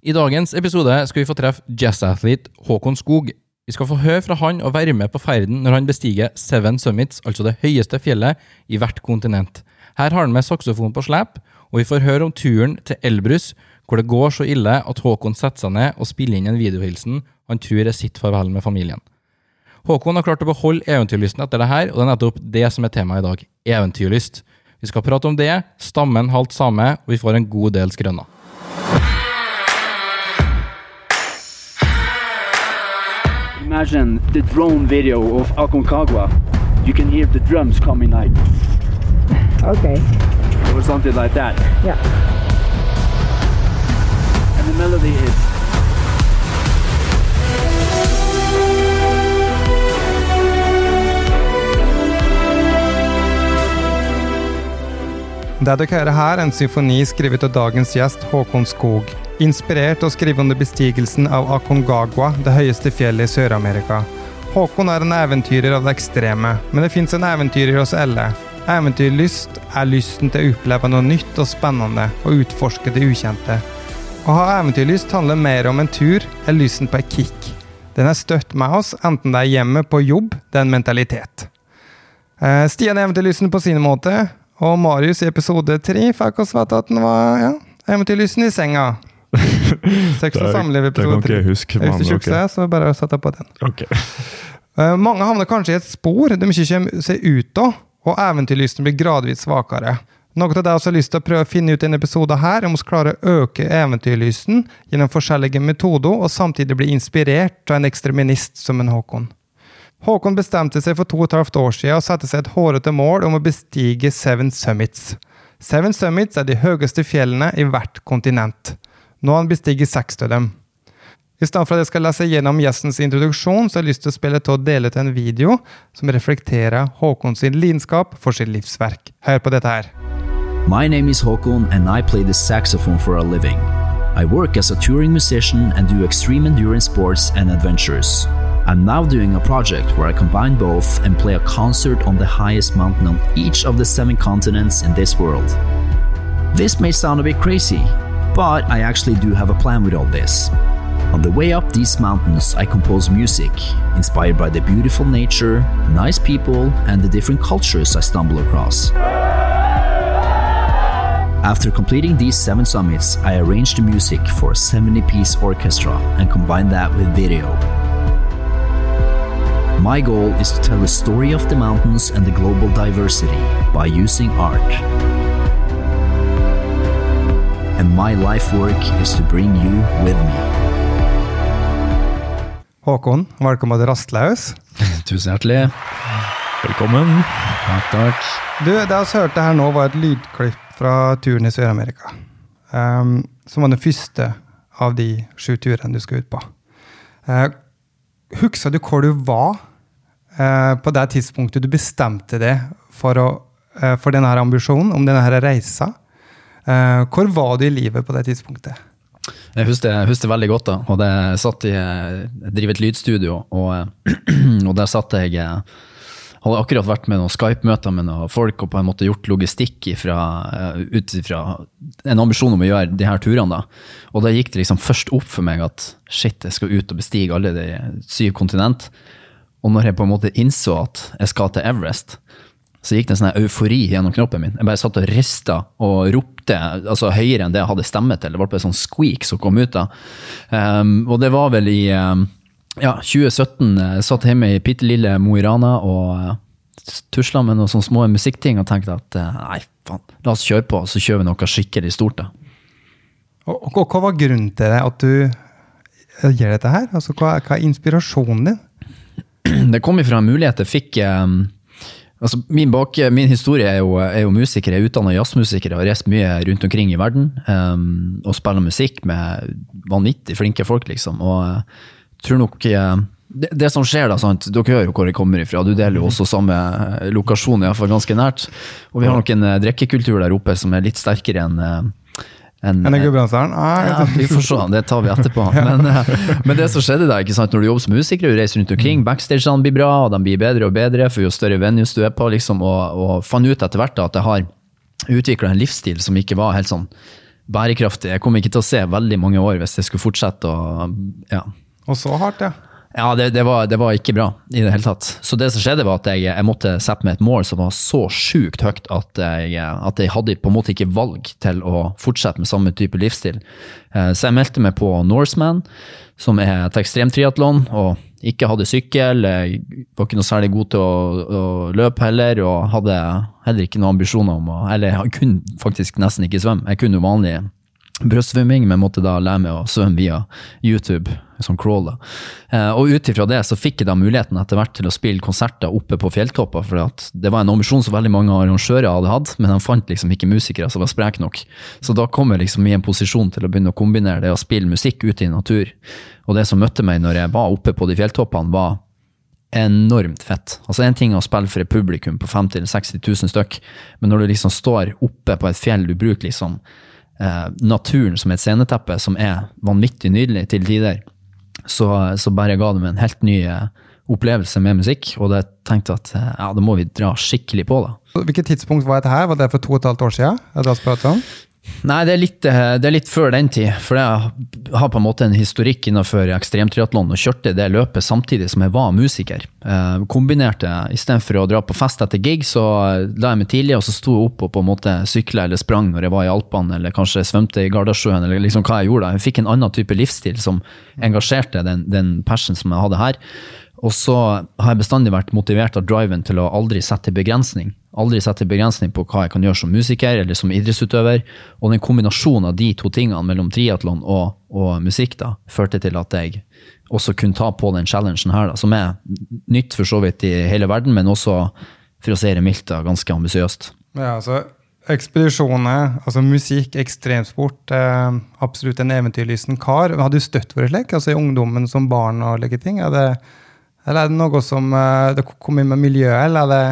I dagens episode skal vi få treffe jazzathlete Håkon Skog. Vi skal få høre fra han og være med på ferden når han bestiger Seven Summits, altså det høyeste fjellet i hvert kontinent. Her har han med saksofon på slep, og vi får høre om turen til Elbrus, hvor det går så ille at Håkon setter seg ned og spiller inn en videohilsen han tror er sitt farvel med familien. Håkon har klart å beholde eventyrlysten etter det her, og det er nettopp det som er temaet i dag. Eventyrlyst. Vi skal prate om det, stammen halvt same, og vi får en god del skrøner. Imagine the drone video of Aconcagua. You can hear the drums coming like Okay. or something like that. Yeah. And the melody is Det dere hører her, er en symfoni skrevet av dagens gjest Håkon Skog. Inspirert og skrivende bestigelsen av Aconcagua, det høyeste fjellet i Sør-Amerika. Håkon er en eventyrer av det ekstreme, men det fins en eventyrer hos alle. Eventyrlyst er lysten til å oppleve noe nytt og spennende og utforske det ukjente. Å ha eventyrlyst handler mer om en tur enn lysten på et kick. Den er støtt med oss, enten det er hjemme, på jobb, det er en mentalitet. Eh, Stian er eventyrlysten på sin måte, og Marius i episode tre fikk oss vite at den var ja, eventyrlysten i senga. Sex og samliv episode ikke tre. jeg huske, Hvis du ikke det, så bare sett deg på den. Okay. Uh, mange havner kanskje i et spor de ikke kommer seg ut av, og eventyrlysten blir gradvis svakere. Noe av det jeg har lyst til å prøve å finne ut i denne episoden her, er om vi klarer å øke eventyrlysten gjennom forskjellige metoder, og samtidig bli inspirert av en ekstreminist som en Håkon. Håkon bestemte seg for to og et halvt år siden og sette seg et hårete mål om å bestige Seven Summits. Seven Summits er de høyeste fjellene i hvert kontinent. Nå har han av dem. I stedet for at jeg skal lese gjennom gjestens introduksjon, så har jeg lyst til å spille til å dele ut en video som reflekterer Håkon sin lidenskap for sitt livsverk. Hør på dette her. My name is Håkon and I play the saxophone for a living. I work as a touring musician and do extreme endurance sports and adventures. I'm now doing a project where I combine both and play a concert on the highest mountain on each of the seven continents in this world. This may sound a bit crazy, but I actually do have a plan with all this. On the way up these mountains, I compose music, inspired by the beautiful nature, nice people, and the different cultures I stumble across. After completing these seven summits, I arranged the music for a 70 piece orchestra and combined that with video. My goal is to tell the story of the mountains and the global diversity by using art. And my life work is to bring you with me. Håkon, velkommen til Rastlaus. Tusen hjertelig. Velkommen. Takk, takk. Du, det vi hørte her nå, var et lydklipp fra turen i Sør-Amerika. Um, som var den første av de sju turene du skal ut på. Uh, Husker du hvor du var uh, på det tidspunktet du bestemte deg for, å, eh, for denne her ambisjonen, om denne her reisa? Eh, hvor var du i livet på det tidspunktet? Jeg husker, jeg husker veldig godt da, og det satt i, jeg driver et lydstudio, og, og der satt jeg, eh, hadde akkurat vært med noen Skype-møter med noen folk, og på en måte gjort logistikk eh, ut ifra en ambisjon om å gjøre de her turene da. Og da gikk det liksom først opp for meg at shit, jeg skal ut og bestige alle de syv kontinent. Og når jeg på en måte innså at jeg skal til Everest, så gikk det en sånn eufori gjennom knoppen min. Jeg bare satt og rista og ropte altså høyere enn det jeg hadde stemme til. Det var bare sånn squeak som kom ut da. Um, og det var vel i um, ja, 2017. Jeg satt hjemme i bitte lille Mo i Rana og uh, tusla med noen sånne små musikkting og tenkte at uh, nei, faen, la oss kjøre på, så kjører vi noe skikkelig stort. da. Og, og, og hva var grunnen til det, at du eh, gjør dette her? Altså, hva, hva er inspirasjonen din? Det kom ifra en mulighet jeg fikk um, altså min, bak, min historie er jo, er jo musiker. Jeg er utdanna jazzmusiker og har reist mye rundt omkring i verden. Um, og spiller musikk med vanvittig flinke folk, liksom. Og jeg tror nok uh, det, det som skjer, da, sant? dere hører jo hvor jeg kommer ifra. Du deler jo også samme eh, lokasjon, iallfall ganske nært. Og vi har nok en uh, drikkekultur der oppe som er litt sterkere enn uh, enn- Enn i Gudbrandsdalen? Ah, ja, vi får se, det tar vi etterpå. Men, eh, men det som skjedde da, når du jobber som musiker, du reiser rundt omkring, backstagene blir bra, og de blir bedre og bedre for jo større venues du er på, liksom, og, og fant ut etter hvert da, at jeg har utvikla en livsstil som ikke var helt sånn bærekraftig. Jeg kommer ikke til å se veldig mange år hvis jeg skulle fortsette å ja. Og så hardt, ja. Ja, det, det, var, det, var, ikke bra i det hele tatt. Så det som skjedde, var at jeg, jeg måtte sette meg et mål som var så sjukt høyt at jeg, at jeg hadde på en måte ikke valg til å fortsette med samme type livsstil. Eh, så jeg meldte meg på Norseman, som er et ekstremtriatlon, og ikke hadde sykkel. Jeg var ikke noe særlig god til å, å løpe heller, og hadde heller ikke noen ambisjoner om å Eller jeg kunne faktisk nesten ikke svømme. Jeg kunne jo vanlig brystsvømming, men måtte da lære meg å svømme via YouTube, som crawl. da. Eh, og ut ifra det så fikk jeg da muligheten etter hvert til å spille konserter oppe på fjelltopper, for det var en ambisjon som veldig mange arrangører hadde hatt, men de fant liksom ikke musikere som var spreke nok. Så da kom jeg liksom i en posisjon til å begynne å kombinere det å spille musikk ute i natur. Og det som møtte meg når jeg var oppe på de fjelltoppene, var enormt fett. Altså En ting er å spille for et publikum på 50 000-60 000 stykk, men når du liksom står oppe på et fjell, du bruker liksom eh, naturen som et sceneteppe, som er vanvittig nydelig til tider, så, så bare ga det meg en helt ny eh, opplevelse med musikk. Og jeg tenkte at eh, ja, da må vi dra skikkelig på, da. Hvilket tidspunkt var dette her? Var det for to og et halvt år siden? Nei, det er, litt, eh, det er, litt, før den tid. For jeg har på en måte en historikk innenfor ekstremtriatlon og kjørte det løpet samtidig som jeg var musiker. Eh, kombinerte, Istedenfor å dra på fest etter gig, så la jeg meg tidlig og så sto jeg opp og på en måte sykla eller sprang når jeg var i Alpene, eller kanskje svømte i Gardasjøen, eller liksom hva jeg gjorde. Jeg fikk en annen type livsstil som engasjerte den, den passion som jeg hadde her. Og så har jeg bestandig vært motivert av driven til å aldri sette begrensning. Aldri sette begrensning på hva jeg kan gjøre som musiker eller som idrettsutøver. Og den kombinasjonen av de to tingene mellom triatlon og, og, musikk da, førte til at jeg også kunne ta på den challengen her, da, som er nytt for så vidt i hele verden, men også, for å si det mildt, da, ganske ambisiøst. Ja, altså ekspedisjoner, altså musikk, ekstremsport, eh, absolutt en eventyrlysten kar. Har du støtt for det lek, altså i ungdommen som barn og like ting? Er det eller er det noe som uh, det kommer inn med miljøet, eller er det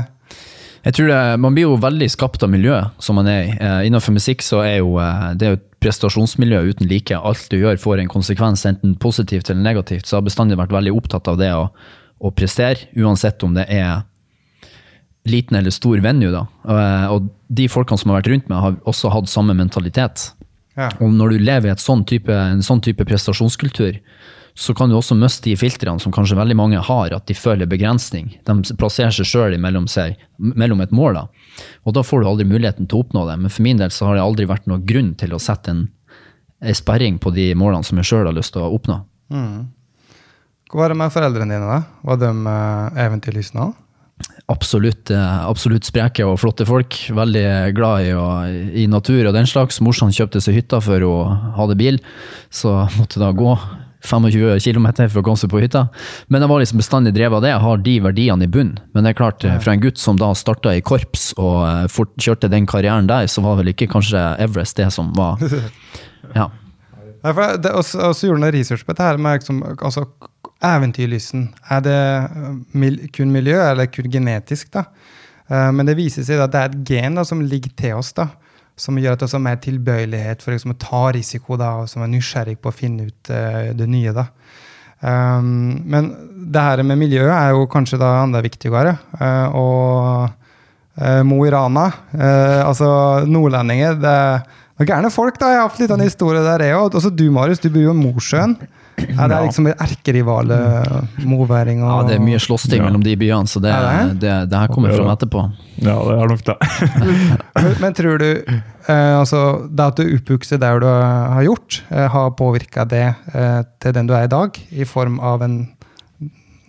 jeg tror det, Man blir jo veldig skapt av miljøet som man er i. Uh, innenfor musikk så er jo uh, det er jo et prestasjonsmiljø uten like. Alt du gjør får en konsekvens, enten positivt eller negativt. Så jeg har bestandig vært veldig opptatt av det å, å prestere, uansett om det er liten eller stor venue. da. og de folkene som har vært rundt meg, har også hatt samme mentalitet. Ja. Og når du lever i sånn type, en sånn type prestasjonskultur, så kan du også miste de filtrene som kanskje veldig mange har, at de føler begrensning. De plasserer seg sjøl mellom, mellom, et mål. Da. Og da får du aldri muligheten til å oppnå det. Men for min del så har det aldri vært noen grunn til å sette en, en sperring på de målene som jeg sjøl har lyst til å oppnå. Mm. Hva var det med foreldrene dine? da? Var de uh, eventyrlystne? Absolutt, uh, absolutt spreke og flotte folk. Veldig glad i, og, i natur og den slags. Morsan kjøpte seg hytta før hun hadde bil, så måtte da gå 25 km for å komme seg på hytta. Men jeg var liksom bestandig drevet av det. Jeg har de verdiene i bunn. Men det er klart, eh, fra en gutt som da starta i korps og eh, fort, kjørte den karrieren der, så var vel ikke kanskje Everest det som var Ja. Og så gjorde han research på dette her med liksom, altså, eventyrlysten. Er det mil, kun miljø, eller kun genetisk? da? Men det viser seg at det er et gen da, som ligger til oss. da som gjør at det er mer tilbøyelighet for liksom, å ta risiko, da, og som er nysgjerrig på å finne ut uh, det nye. da. Um, men det her med miljøet er jo kanskje da enda viktigere. Uh, og uh, Mo i Rana, altså nordlendinger det, det er gærne folk, da. Jeg har hatt litt av en historie der, jeg òg. Også du, Marius, du bor jo i Mosjøen. Ja, det er liksom erkerivale moværing og Ja, det er mye slåssing ja. mellom de byene, så det, det, det, det her kommer fram etterpå. Ja, det er nok det. men, tror du eh, altså, det at du oppvokste der du har gjort, eh, har påvirka det eh, til den du er i dag, i form av en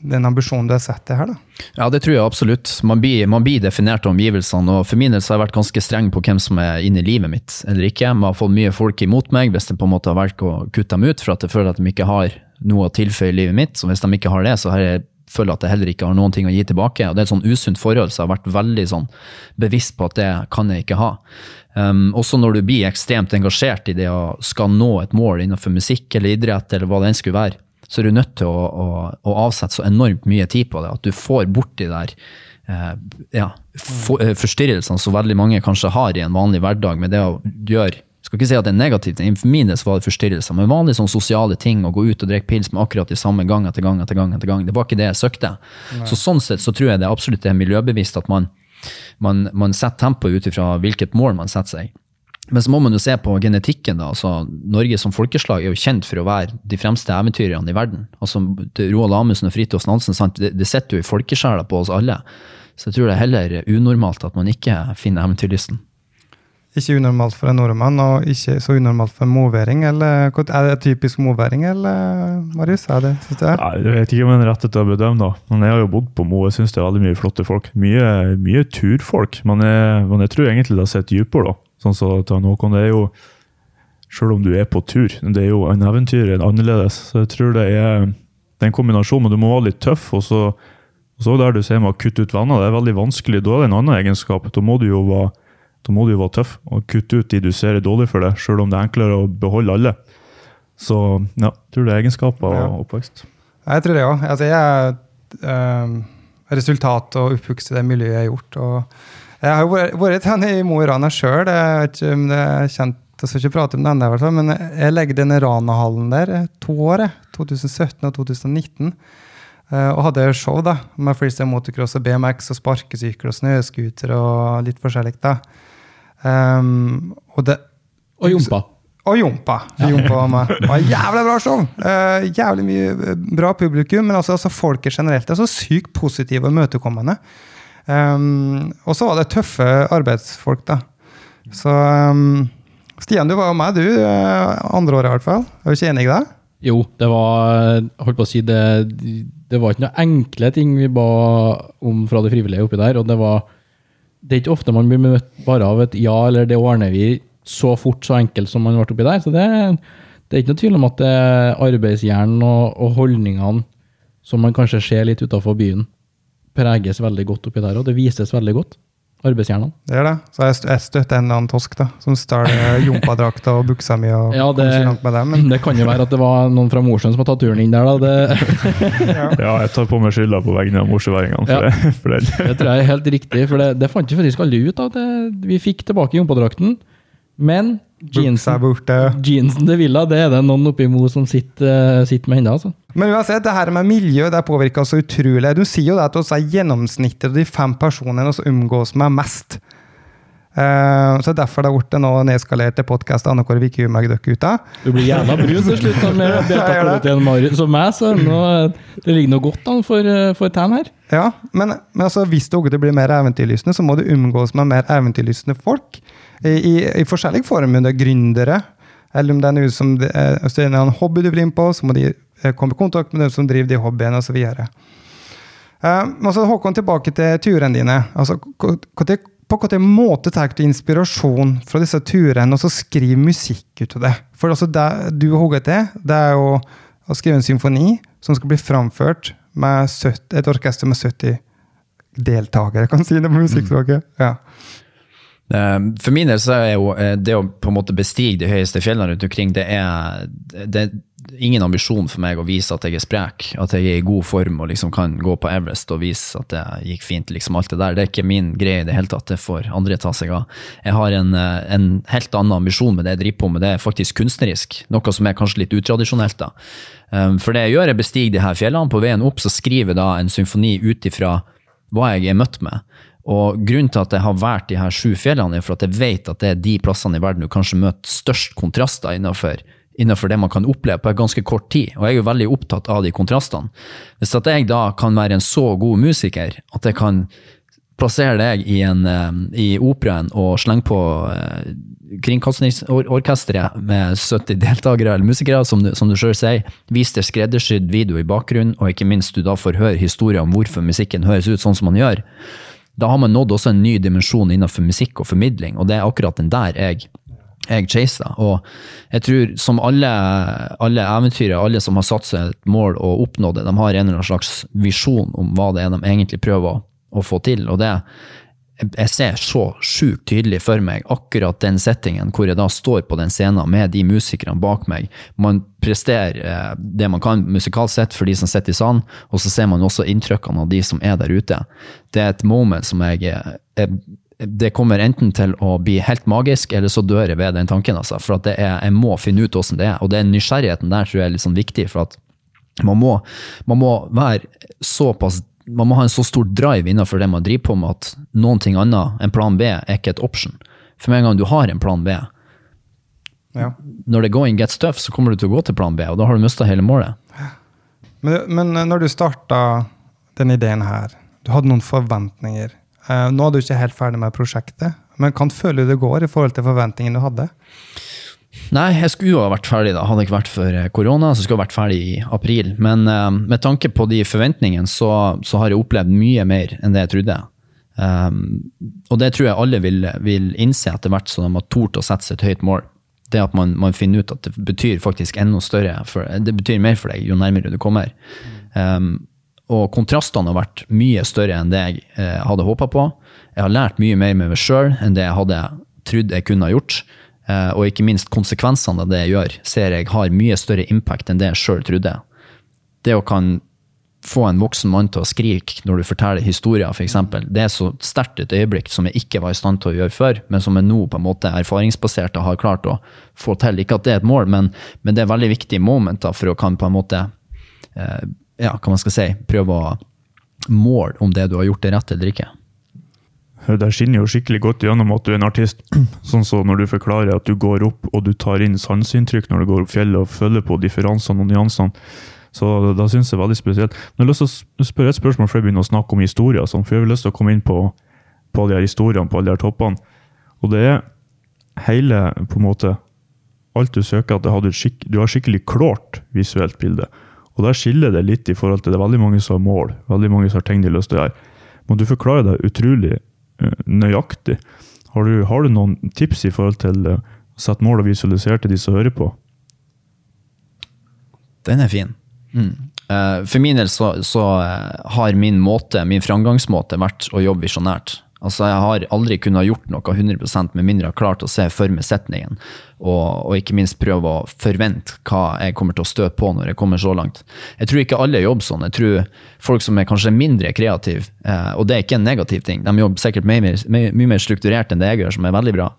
den ambisjonen du har sett det her, da? Ja, det tror jeg absolutt. Man blir, man blir definert av omgivelsene. og For min del så har jeg vært ganske streng på hvem som er inne i livet mitt eller ikke. Man har fått mye folk imot meg hvis jeg på en måte har valgt å kutte dem ut for at jeg føler at de ikke har noe å tilføye i livet mitt. Så hvis de ikke har det, så har jeg føler at jeg heller ikke har noen ting å gi tilbake. og Det er et sånn usunt forhold, så jeg har vært veldig sånn bevisst på at det kan jeg ikke ha. Um, også når du blir ekstremt engasjert i det å skal nå et mål innenfor musikk eller idrett, eller hva det enn skulle være, så er du nødt til å, å, å, avsette så enormt mye tid på det at du får bort de der eh, ja, for, eh, forstyrrelsene som veldig mange kanskje har i en vanlig hverdag, med det å gjøre skal ikke si at det er negativt, for min del var det forstyrrelser, men vanlige sånn sosiale ting, å gå ut og drikke pils med akkurat de samme gang etter gang etter gang, etter gang, det var ikke det jeg søkte. Nei. Så Sånn sett så tror jeg det absolutt det er miljøbevisst at man, man, man setter tempoet ut ifra hvilket mål man setter seg. Men så må man jo se på genetikken. da, altså Norge som folkeslag er jo kjent for å være de fremste eventyrerne i verden. altså Roald Amundsen og Fridtjof Nansen, sant? Det, det sitter jo i folkesjela på oss alle. Så jeg tror det er heller unormalt at man ikke finner eventyrlysten. Ikke unormalt for en nordmann, og ikke så unormalt for en moværing. eller Er det typisk moværing, eller, Marius? Er det, synes du det? Nei, Jeg vet ikke om jeg er rett til å bedømme, da. Men jeg har jo bodd på Mo. Jeg syns det er veldig mye flotte folk. Mye, mye turfolk. Men jeg, men jeg tror egentlig det har sett dypere, da. Sånn som så, Håkon, det er jo Selv om du er på tur, det er jo en eventyr en annerledes. Så jeg tror det er, det er en kombinasjon, men du må være litt tøff. Og så, og så der du sier med å kutte ut venner, det er veldig vanskelig. Da er det en annen egenskap. Da må du jo være, du jo være tøff og kutte ut de du ser er dårlig for deg, selv om det er enklere å beholde alle. Så ja, jeg tror det er egenskaper Ja. og oppvekst. Jeg tror det òg. Altså, jeg er øh, resultat og oppvokst i det miljøet jeg har gjort. Og jeg har jo vært, i Mo i Rana sjøl. Om det er kjent, jeg skal ikke prate om det ennå, i hvert fall, men jeg legger denne Rana-hallen der eh, to år, 2017 og 2019. Eh, og hadde show da, med freestyle motocross og BMX og sparkesykkel og snøscooter og litt forskjellig. da. Um, og det Og Jompa. og Jompa. Jompa var med. Det var jævlig bra show! Uh, jævlig mye bra publikum, men altså, altså folket generelt er så sykt positive og imøtekommende. Um, og så var det tøffe arbeidsfolk, da. Så um, Stian, du var jo med, du. eh, andre året i hvert fall. Er du ikke enig i det? Jo, det var holdt på å si, det, det var ikke noen enkle ting vi ba om fra de frivillige oppi der. og det var det er ikke ofte man blir møtt bare av et ja eller det ordner vi så fort så enkelt som man ble oppi der. Så det, det er ikke noe tvil om at det er arbeidshjernen og, og holdningene som man kanskje ser litt utafor byen, preges veldig godt oppi der, og det vises veldig godt. Arbeidshjernene. Det er det. Så jeg, jeg støtter en eller annen tosk da, som stjeler jompadrakta og buksa mi. og Ja, kom ikke langt med det, men det kan jo være at det var noen fra Mosjøen som har tatt turen inn der, da. Det, Ja, jeg tar på meg skylda på vegne av mosjøværingene. For, Ja. det, for det. Det tror jeg er helt riktig, for det, det fant vi faktisk aldri ut da. Det, vi fikk tilbake jompadrakten, men jeansen, jeansen til Villa, det er det noen oppi Mo som sitter, sitter med ennå. Altså. Men uansett, det her med miljø det påvirker så utrolig. Du sier jo det at vi er gjennomsnittet av de fem personene som omgås med mest. Uh, så derfor det har blitt nå nedskalert podkast annenhver uke med ut av. Du blir gjerne brun til slutt med beta-protein Marius. Som meg, så nå, det ligger noe godt an for, eh, for tan her. Ja, men, men altså, hvis du blir bli mer eventyrlystne, så må du omgås med mer eventyrlystne folk. I, i, i forskjellige former. Det er gründere, eller om det er noe som det er, det er en hobby du blir inn på, så må de eh, komme i kontakt med dem som driver de hobbyene, osv. Uh, men så Håkon, tilbake til turene dine. Altså, på hvilken måte tar du inspirasjon fra disse turene og så skriver musikk ut av det? For altså, det du har til, det er jo å skrive en symfoni som skal bli framført med 70, et orkester med 70 deltakere, kan si det på musikkspråket. Ja. Eh, For min del så er jo eh, det å på en måte bestige de høyeste fjellene rundt omkring, det er, det ingen ambisjon for meg å vise at jeg er sprek, at jeg er i god form og liksom kan gå på Everest og vise at det gikk fint. liksom alt Det der, det er ikke min greie i det hele tatt, det får andre ta seg av. Jeg har en, eh, en helt annen ambisjon med det jeg driver på med, det er faktisk kunstnerisk. Noe som er kanskje litt utradisjonelt. da. Um, For det jeg gjør, er bestiger de her fjellene. På veien opp så skriver jeg da en symfoni ut ifra hva jeg er møtt med. Og grunnen til at jeg har valgt de her sju fjellene, er for at jeg vet at det er de plassene i verden du kanskje møter størst kontraster innenfor, innenfor det man kan oppleve på ganske kort tid. Og jeg er jo veldig opptatt av de kontrastene. Hvis at jeg da kan være en så god musiker at jeg kan plassere deg i, en, eh, i operaen og slenge på eh, Kringkastingsorkesteret med 70 deltakere eller musikere, som du, som du selv sier, vis det skreddersydd video i bakgrunnen, og ikke minst du da får høre historier om hvorfor musikken høres ut sånn som man gjør. Da har man nådd også en ny dimensjon innenfor musikk og formidling, og det er akkurat den der jeg, jeg chaser. Og jeg tror som alle, alle eventyrer, alle som har satt seg et mål og oppnådd det, de har en eller annen slags visjon om hva det er de egentlig prøver å, å få til. og det jeg ser så sjukt tydelig for meg akkurat den settingen hvor jeg da står på den scenen med de musikerne bak meg. Man presterer eh, det man kan musikalsk sett for de som sitter i salen, og så ser man også inntrykkene av de som er der ute. Det er et moment som jeg, jeg det kommer enten til å bli helt magisk, eller så dør jeg ved den tanken. Altså, for er, jeg må finne ut hvordan det er. Og den nysgjerrigheten der tror jeg er litt sånn viktig. for at man må, man må være såpass man må ha en så stor drive innenfor det man driver på med, at noen ting annet enn plan B er ikke et option. For med en gang du har en plan B, Ja. når det going gets tough, så kommer du til å gå til plan B, og da har du mista hele målet. Men, men når du starta den ideen her, du hadde noen forventninger. Eh, nå er du ikke helt ferdig med prosjektet, men kan føle det går i forhold til forventningene du hadde? Nei, jeg skulle jo ha vært ferdig da, hadde det ikke vært for eh, korona, så skulle jeg vært ferdig i april. Men eh, med tanke på de forventningene, så, så har jeg opplevd mye mer enn det jeg trodde. Um, og det tror jeg alle vil, vil innse etter hvert som de har tort å sette seg et høyt mål. Det at man, man finner ut at det betyr faktisk enda større, for, det betyr mer for deg jo nærmere du kommer. Um, og kontrastene har vært mye større enn det jeg eh, hadde håpa på. Jeg har lært mye mer med meg sjøl enn det jeg hadde trodd jeg kunne ha gjort. Eh, og ikke minst konsekvensene av det jeg gjør, ser jeg har mye større impact enn det jeg sjøl trodde. Det å kan få en voksen mann til å skrike når du forteller historier, f.eks., det er så sterkt et øyeblikk som jeg ikke var i stand til å gjøre før, men som jeg nå på en måte erfaringsbasert har klart å få til. Ikke at det er et mål, men, men det er veldig viktige momenter for å kan på en måte eh, ja, hva man skal si, prøve å måle om det du har gjort, er rett eller ikke. Det skinner jo skikkelig godt gjennom at du er en artist. Sånn som når du forklarer at du går opp og du tar inn sanseinntrykk når du går opp fjellet og følger på differansene og nyansene. Så da syns jeg er veldig spesielt. Men jeg har lyst til å spørre et spørsmål før jeg begynner å snakke om historier. Sånn, for jeg har lyst til å komme inn på, på alle de her historiene, på alle de her toppene. Og det er hele på en måte Alt du søker, at du har skikkelig klart visuelt bilde. Og der skiller det litt i forhold til det er veldig mange som har mål, veldig mange som har ting de har lyst til å gjøre. Men du forklarer deg utrolig eh, nøyaktig. Har du, har du noen tips i forhold til eh, å sette mål og visualisere til de som hører på? Den er fin. Mm. Eh, For min del så, så har min måte, min framgangsmåte vært å jobbe visjonært. Altså Jeg har aldri kunnet gjort noe 100% med mindre jeg har klart å se for meg setningen, og, og ikke minst prøve å forvente hva jeg kommer til å støte på når jeg kommer så langt. Jeg tror ikke alle jobber sånn. Jeg tror folk som er kanskje mindre kreative, eh, og det er ikke en negativ ting, de jobber sikkert mye mer, mye, mye mer strukturert enn det jeg gjør, som er veldig bra.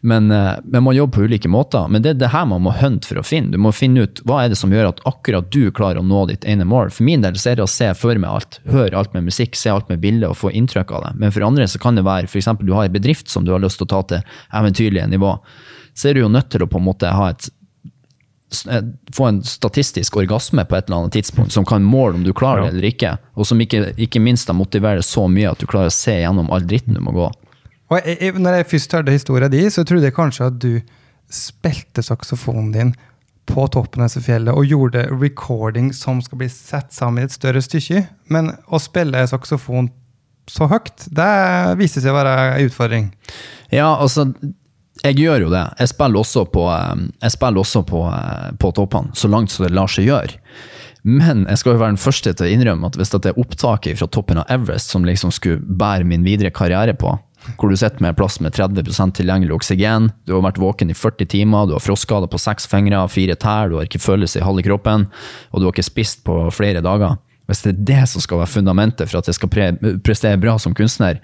Men, eh, men man jobber på ulike måter. Men det er det her man må hunte for å finne. Du må finne ut hva er det som gjør at akkurat du klarer å nå ditt ene mål. For min del så er det å se for meg alt, høre alt med musikk, se alt med bilder og få inntrykk av det. Men for andre så kan det være f.eks. du har en bedrift som du har lyst til å ta til eventyrlige nivå. Så er du jo nødt til å på en måte ha et få en statistisk orgasme på et eller annet tidspunkt som kan måle om du klarer det eller ikke, og som ikke, ikke minst da motiverer så mye at du klarer å se gjennom all dritten du må gå. Og jeg, jeg, når jeg først hørte historien din, så trodde jeg kanskje at du spilte saksofonen din på toppen av dette fjellet og gjorde recording som skal bli satt sammen i et større stykke. Men å spille saksofon så høyt, det viste seg å være en utfordring. Ja, altså jeg gjør jo det. Jeg spiller også på, eh, jeg spiller også på, eh, på toppene, så langt som det lar seg gjøre. Men jeg skal jo være den første til å innrømme at hvis det er opptaket fra toppen av Everest som liksom skulle bære min videre karriere på, hvor du sitter med plass med 30% tilgjengelig oksygen, du har vært våken i 40 timer, du har frostskader på seks fingre, fire tær, du har ikke følelse i halve kroppen, og du har ikke spist på flere dager. Hvis det er det som skal være fundamentet for at jeg skal pre prestere bra som kunstner,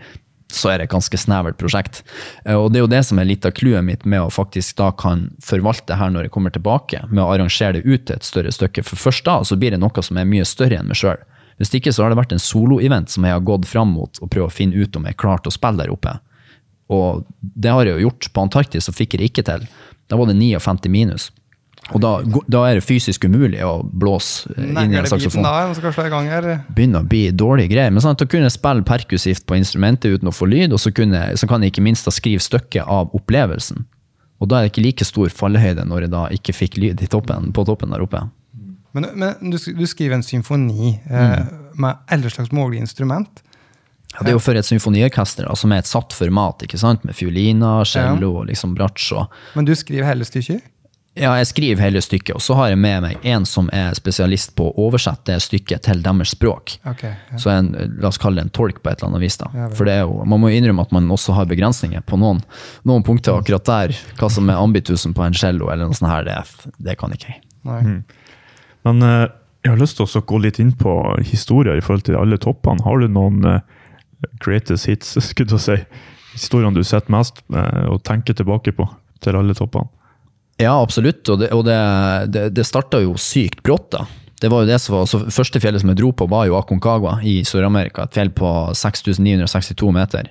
så er det et ganske snevert prosjekt. Eh, Og det er jo det som er litt av clouet mitt med å faktisk da kan forvalte her når jeg kommer tilbake, med å arrangere det ut til et større stykke. For først da så blir det noe som er mye større enn meg sjøl. Hvis ikke så har det vært en soloevent som jeg har gått fram mot og prøvd å finne ut om jeg er klar til å spille der oppe. Og det har jeg jo gjort. På Antarktis så fikk jeg det ikke til. Da var det 59 minus. Og da, da er det fysisk umulig å blåse eh, inn i en saksofon begynner å bli dårlige greier. Men sånn at å kunne spille perkussivt på instrumentet uten å få lyd, og så, kunne, så kan jeg ikke minst da skrive stykket av opplevelsen. Og da er det ikke like stor fallhøyde når jeg da ikke fikk lyd i toppen, på toppen der oppe. Men, men du, du skriver en symfoni eh, Mm. med alle slags mulige instrument. Ja, det er jo for et symfoniorkester som er et satt format, ikke sant? med fioliner, cello og liksom bratsj. Men du skriver hele stykket? Ja, jeg skriver hele stykket, og så har jeg med meg en som er spesialist på å oversette det stykket til deres språk. Okay, ja. Så en, la oss kalle det en tolk på et eller annet vis. da. Ja. For det er jo, Man må jo innrømme at man også har begrensninger på noen, noen punkter akkurat der. Hva som er ambitusen på en cello eller noe sånt her, det, det kan ikke jeg. Mm. Men eh, jeg har lyst til å gå litt inn på historier i forhold til alle toppene. Har du noen eh, greatest hits, skulle jeg si? Historiene du setter mest eh, og tenker tilbake på til alle toppene? Ja, absolutt. Og det, og det, det, starta jo sykt brått, da. Det var jo det som var, så Første fjellet som jeg dro på, var jo Aconcagua i Sør-Amerika. Et fjell på 6962 meter.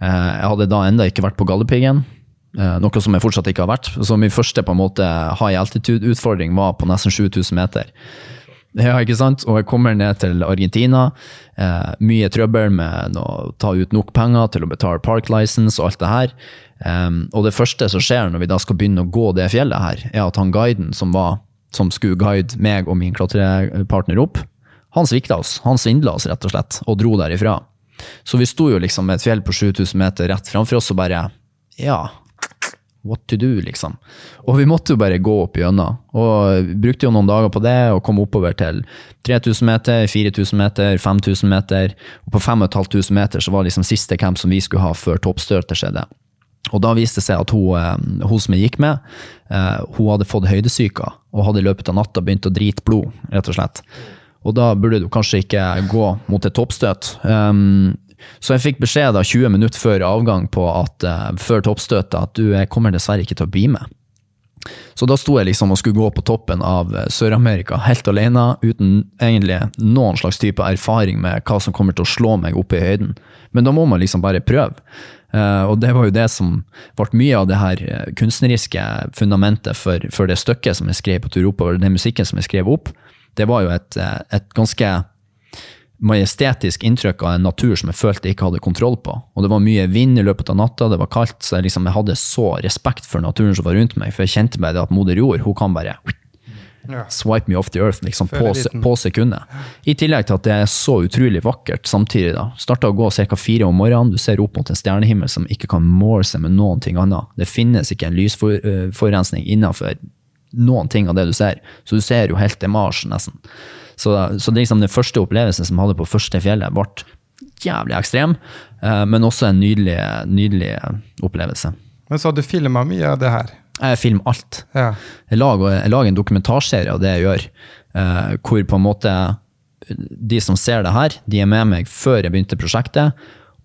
Eh, Jeg hadde da enda ikke vært på Galdhøpiggen. eh, noe som jeg fortsatt ikke har vært. Så min første på en måte high altitude-utfordring var på nesten 7000 meter. Ja, ikke sant? Og jeg kommer ned til Argentina. Eh, mye trøbbel med å ta ut nok penger til å betale park license og alt det her. Em, og det første som skjer når vi da skal begynne å gå det fjellet her, er at han guiden som, var, som skulle guide meg og min klatrepartner opp, han svikta oss. Han svindla oss, rett og slett, og dro derifra. Så vi sto jo liksom med et fjell på 7000 meter rett framfor oss og bare Ja, what to do, liksom. Og vi måtte jo bare gå opp gjennom. Og brukte jo noen dager på det og kom oppover til 3000 meter, 4000 meter, 5000 meter. Og på 5500 meter så var liksom siste camp som vi skulle ha før toppstøtet skjedde. Og da viste det seg at hun, eh, hun som jeg gikk med, eh, hun hadde fått høydesyke og hadde i løpet av natta begynt å drite blod, rett og slett. Og da burde du kanskje ikke gå mot et toppstøt. Um, så jeg fikk beskjed da 20 minutter før avgang på at, uh, før toppstøtet at du kommer dessverre ikke til å bli med. Så da sto jeg liksom og skulle gå på toppen av eh, Sør-Amerika helt alene, uten egentlig noen slags type erfaring med hva som kommer til å slå meg opp i høyden. Men da må man liksom bare prøve. Eh, og det var jo det som ble mye av det her kunstneriske fundamentet for, for det stykket som jeg skrev på tur oppover, den musikken som jeg skrev opp. Det var jo et, et ganske majestetisk inntrykk av en natur som jeg følte jeg ikke hadde kontroll på. Og det var mye vind i løpet av natta, det var kaldt, så jeg, liksom, jeg hadde så respekt for naturen som var rundt meg, for jeg kjente meg det at moder jord, hun kan bare swipe me off the earth liksom, på, på sekundet. I tillegg til at det er så utrolig vakkert samtidig. da. Starta å gå ca. fire om morgenen, du ser opp mot en stjernehimmel som ikke kan måle seg med noen ting annet. Det finnes ikke en lysforurensning innenfor noen ting av det du ser, så du ser jo helt til Mars, nesten. Så, så det liksom den første opplevelsen som jeg hadde på første fjellet, ble jævlig ekstrem, eh, men også en nydelig, nydelig opplevelse. Men så du filma mye av det her? Jeg filmer alt. Ja. Jeg lager, jeg lager en dokumentarserie av det jeg gjør, eh, hvor på en måte de som ser det her, de er med meg før jeg begynte prosjektet,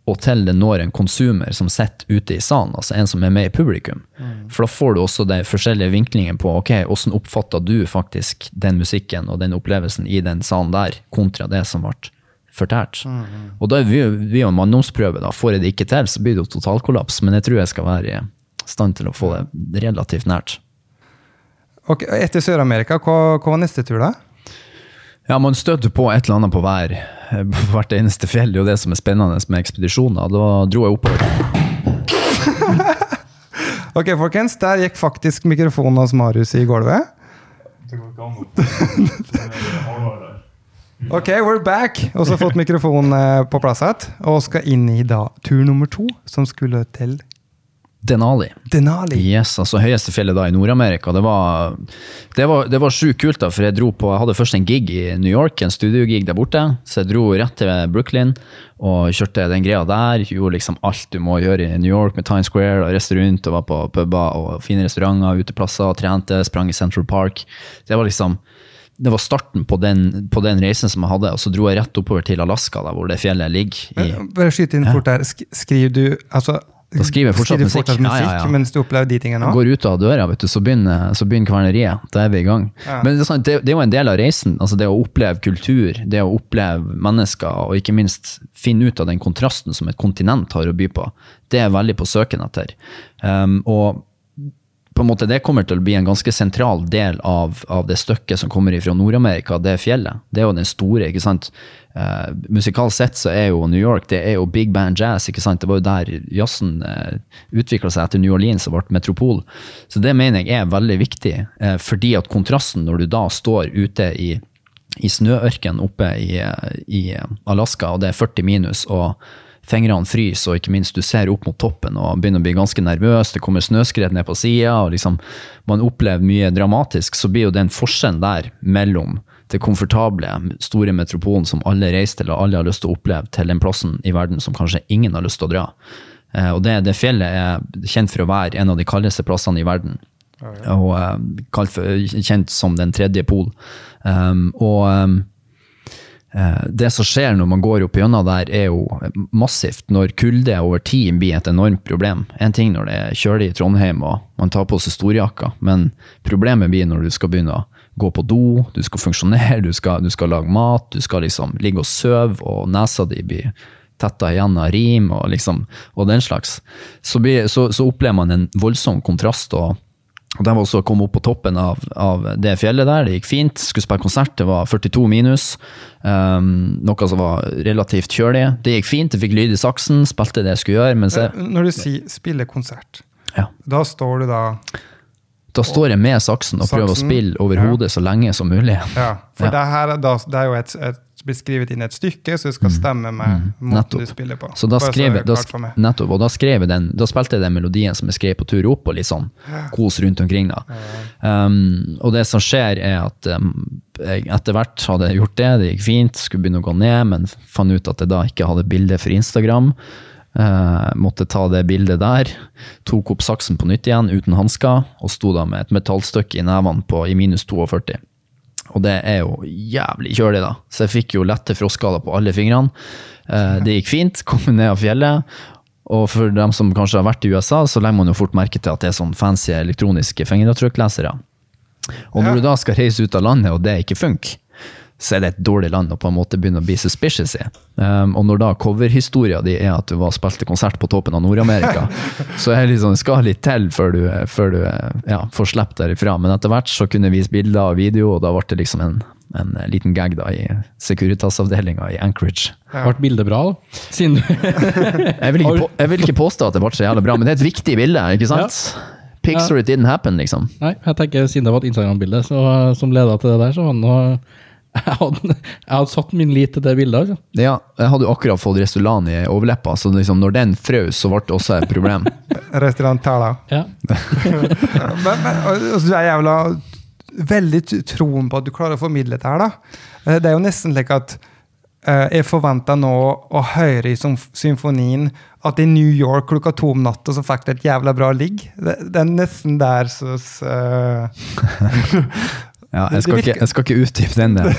og til det når en konsumer som sitter ute i salen, altså en som er med i publikum. For da får du også de forskjellige vinklingene på ok, hvordan oppfatter du faktisk den musikken og den opplevelsen i den salen der, kontra det som ble fortært. Og da er vi, vi jo en manndomsprøve, da. Får jeg det ikke til, så blir det jo totalkollaps, men jeg tror jeg skal være i stand til å få det relativt nært. Ok, etter Sør-Amerika, hva, hva var neste tur, da? Ja, man støter på et eller annet på hver, hvert eneste fjell. Det er jo det som er spennende med ekspedisjoner. Da dro jeg oppover. Ok, folkens, der gikk faktisk mikrofonen hos Marius i gulvet. Ok, we're back! Og så fått mikrofonen eh, på plass igjen. Og skal inn i da tur nummer to, som skulle til Denali. Denali. Yes, altså høyeste fjellet da i Nord-Amerika. Det var, det var, det var sjukt kult, da, for jeg dro på, jeg hadde først en gig i New York, en studiogig der borte. Så jeg dro rett til Brooklyn og kjørte den greia der. Gjorde liksom alt du må gjøre i New York med Times Square, og reiste rundt og var på puber og fine restauranter, uteplasser, og trente, sprang i Central Park. Det var liksom det var starten på den, på den reisen som jeg hadde, og så dro jeg rett oppover til Alaska, da, hvor det fjellet ligger. i... Bare skyt inn fort der. Skriver du altså, Da skriver jeg fortsatt skriver du musikk. fortsatt Ja, ja, ja. mens du opplever de tingene òg? går ut av døra, vet du, så begynner, så begynner kverneriet. Da er vi i gang. Men det er, sånn, det, det er jo en del av reisen. altså Det å oppleve kultur, det å oppleve mennesker, og ikke minst finne ut av den kontrasten som et kontinent har å by på. Det er veldig på søken etter. Um, og på en måte det kommer til å bli en ganske sentral del av, av det stykket som kommer fra Nord-Amerika, det fjellet. Det er jo den store, ikke sant. Uh, musikalsk sett så er jo New York det er jo big band jazz. ikke sant? Det var jo der jazzen uh, utvikla seg etter New Orleans og ble metropol. Så det mener jeg er veldig viktig, uh, fordi at kontrasten når du da står ute i, i snøørken oppe i, i Alaska, og det er 40 minus, og fingrene fryser, og ikke minst du ser opp mot toppen og begynner å bli ganske nervøs, det kommer snøskred ned på sida, og liksom man opplever mye dramatisk, så blir jo den forskjellen der mellom det komfortable, store metropolen som alle reiser til og alle har lyst til å oppleve, til den plassen i verden som kanskje ingen har lyst til å dra. Eh, Og det, det fjellet er kjent for å være en av de kaldeste plassene i verden. Og eh, kjent som den tredje pol. Um, og um, Det som skjer når man går opp gjennom der, er jo massivt. Når kulde over tid blir et enormt problem. En ting når det er kjølig i Trondheim og man tar på seg storjakka, men problemet blir når du skal begynne å gå på do, du skal funksjonere, du skal, du skal lage mat, du skal liksom ligge og sove, og nesa di blir tetta igjen av rim og, liksom, og den slags, så, blir, så, så opplever man en voldsom kontrast. og og De var også kommet opp på toppen av, av det fjellet der, det gikk fint. Skulle spille konsert, det var 42 minus. Um, noe som var relativt kjølig. Det gikk fint, jeg fikk lyd i saksen, spilte det jeg skulle gjøre. Men så, Når du sier spille konsert, ja. da står du da Da står jeg med saksen og prøver å spille over ja. hodet så lenge som mulig. Ja, for Ja. Det, her, er det er jo et, et beskrevet inn et stykke, så det skal stemme med Mm. måten du spiller på. Så da skrev, så jeg, da, nettopp, og da skrev den, da spilte jeg den melodien som jeg skrev på tur opp, og litt sånn kos rundt omkring. da. Um, og det som skjer, er at um, jeg etter hvert hadde gjort det, det gikk fint, skulle begynne å gå ned, men fant ut at jeg da ikke hadde bilde for Instagram. Uh, måtte ta det bildet der. Tok opp saksen på nytt igjen uten hansker, og sto da med et metallstykke i nevene i minus 42. Og det er jo jævlig kjølig, da. Så jeg fikk jo lette frostskader på alle fingrene. Eh, det gikk fint, kom ned av fjellet. Og for dem som kanskje har vært i USA, så legger man jo fort merke til at det er sånn fancy elektroniske fingeravtrykklesere. Og når Ja. du da skal reise ut av landet, og det ikke funker, så er det et dårlig land å på en måte begynne å bli suspicious i. Um, og når da coverhistoria di er at du var spilte konsert på toppen av Nord-Amerika, så er det liksom, det skal litt til før du, før du ja, får sluppet derifra. Men etter hvert så kunne jeg vise bilder og video, og da ble det liksom en, en liten gag da i Securitas-avdelinga i Anchorage. Ble bildet bra, da? Siden du Jeg vil, ikke på, jeg vil ikke påstå at det ble så jævlig bra, men det er et viktig bilde, ikke sant? Pics or it didn't happen, liksom. Nei, jeg tenker siden det var et Instagram-bilde som leda til det der, så var det noe jeg hadde, jeg hadde satt min lit til det bildet. altså. Ja, jeg hadde jo akkurat fått restaurant i overleppa, så liksom når den frøs, så ble det også et problem. Restaurant Tala. Ja. Men, men, altså, du er jævla veldig troen på at du klarer å formidle det her, da. Eh, Det er jo nesten slik at eh, jeg forventer nå å høre i symfonien at i New York klokka to om natta så fikk du et jævla bra ligg. Det, det er nesten der så eh, Ja, jeg skal, ikke, jeg skal ikke utdype den der.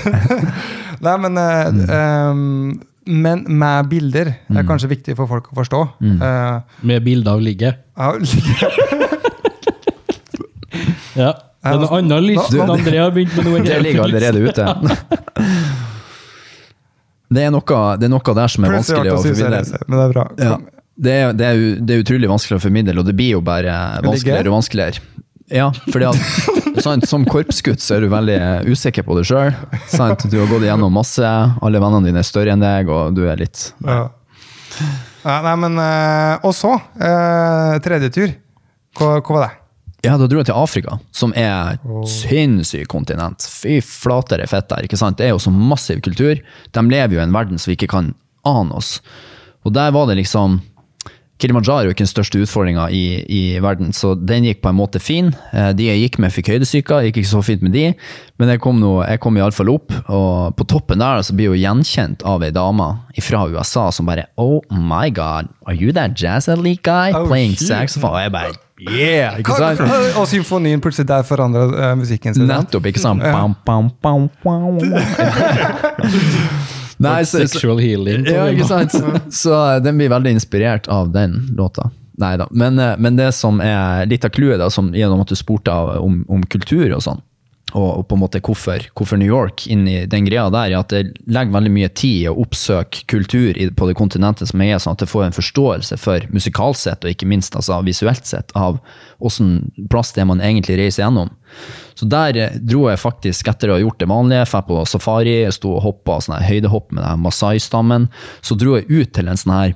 Nei, men eh, um, Men med bilder er kanskje viktig for folk å forstå. Eh, Med bilder av ligget. ja, Ja. Det er noe annet lyst enn André har begynt med noe Det ligger allerede ute. Det er noe, det er noe der som er vanskelig å formidle. men det er bra. Ja. Det, er, det, er, det er utrolig vanskelig å formidle, og det blir jo bare vanskeligere og vanskeligere. Ja, fordi at sant, Som korpsgutt så er du veldig usikker på deg sjøl. Du har gått igjennom masse, alle vennene dine er større enn deg, og du er litt Ja. Nei, men eh, Og så, eh, tredje tur. Hva, hva var det? Ja, da dro jeg til Afrika, som er et sinnssykt kontinent. Fy flatere er fett der. ikke sant? Det er jo så massiv kultur. De lever jo i en verden som vi ikke kan ane oss. Og der var det liksom Kilimanjaro er jo ikke den største utfordringa i, i verden, så den gikk på en måte fin. Eh, De jeg gikk med, fikk høydesyke, gikk ikke så fint med de, men jeg kom, nå- jeg kom iallfall opp. Og på toppen der så blir jeg jo gjenkjent av ei dame fra USA som bare Oh my god, are you that jazz elite guy Oh, playing shit. saxophone? Og jeg bare Yeah! Ikke sant? Og symfonien plutselig der forandra uh, musikken sin. Nettopp, ikke sant? Bam, bam, bam, bam. Nei, så, Sexual healing. ja, ikke sant? Så eh, den blir veldig inspirert av den låta. Nei da. Men, eh, men det som er litt av clouet, gjennom at du spurte om, om kultur og sånn, og, på en måte hvorfor, hvorfor New York inn i den greia der, er at det legger veldig mye tid i å oppsøke kultur på det kontinentet som er, sånn at jeg får en forståelse for musikalsk sett, og ikke minst altså, visuelt sett, av åssen plass det er man egentlig reiser gjennom. Så der eh, dro jeg faktisk, etter å ha gjort det vanlige, dra på safari, jeg sto og hoppa sånn høydehopp med den Masai-stammen, så dro jeg ut til en sånn her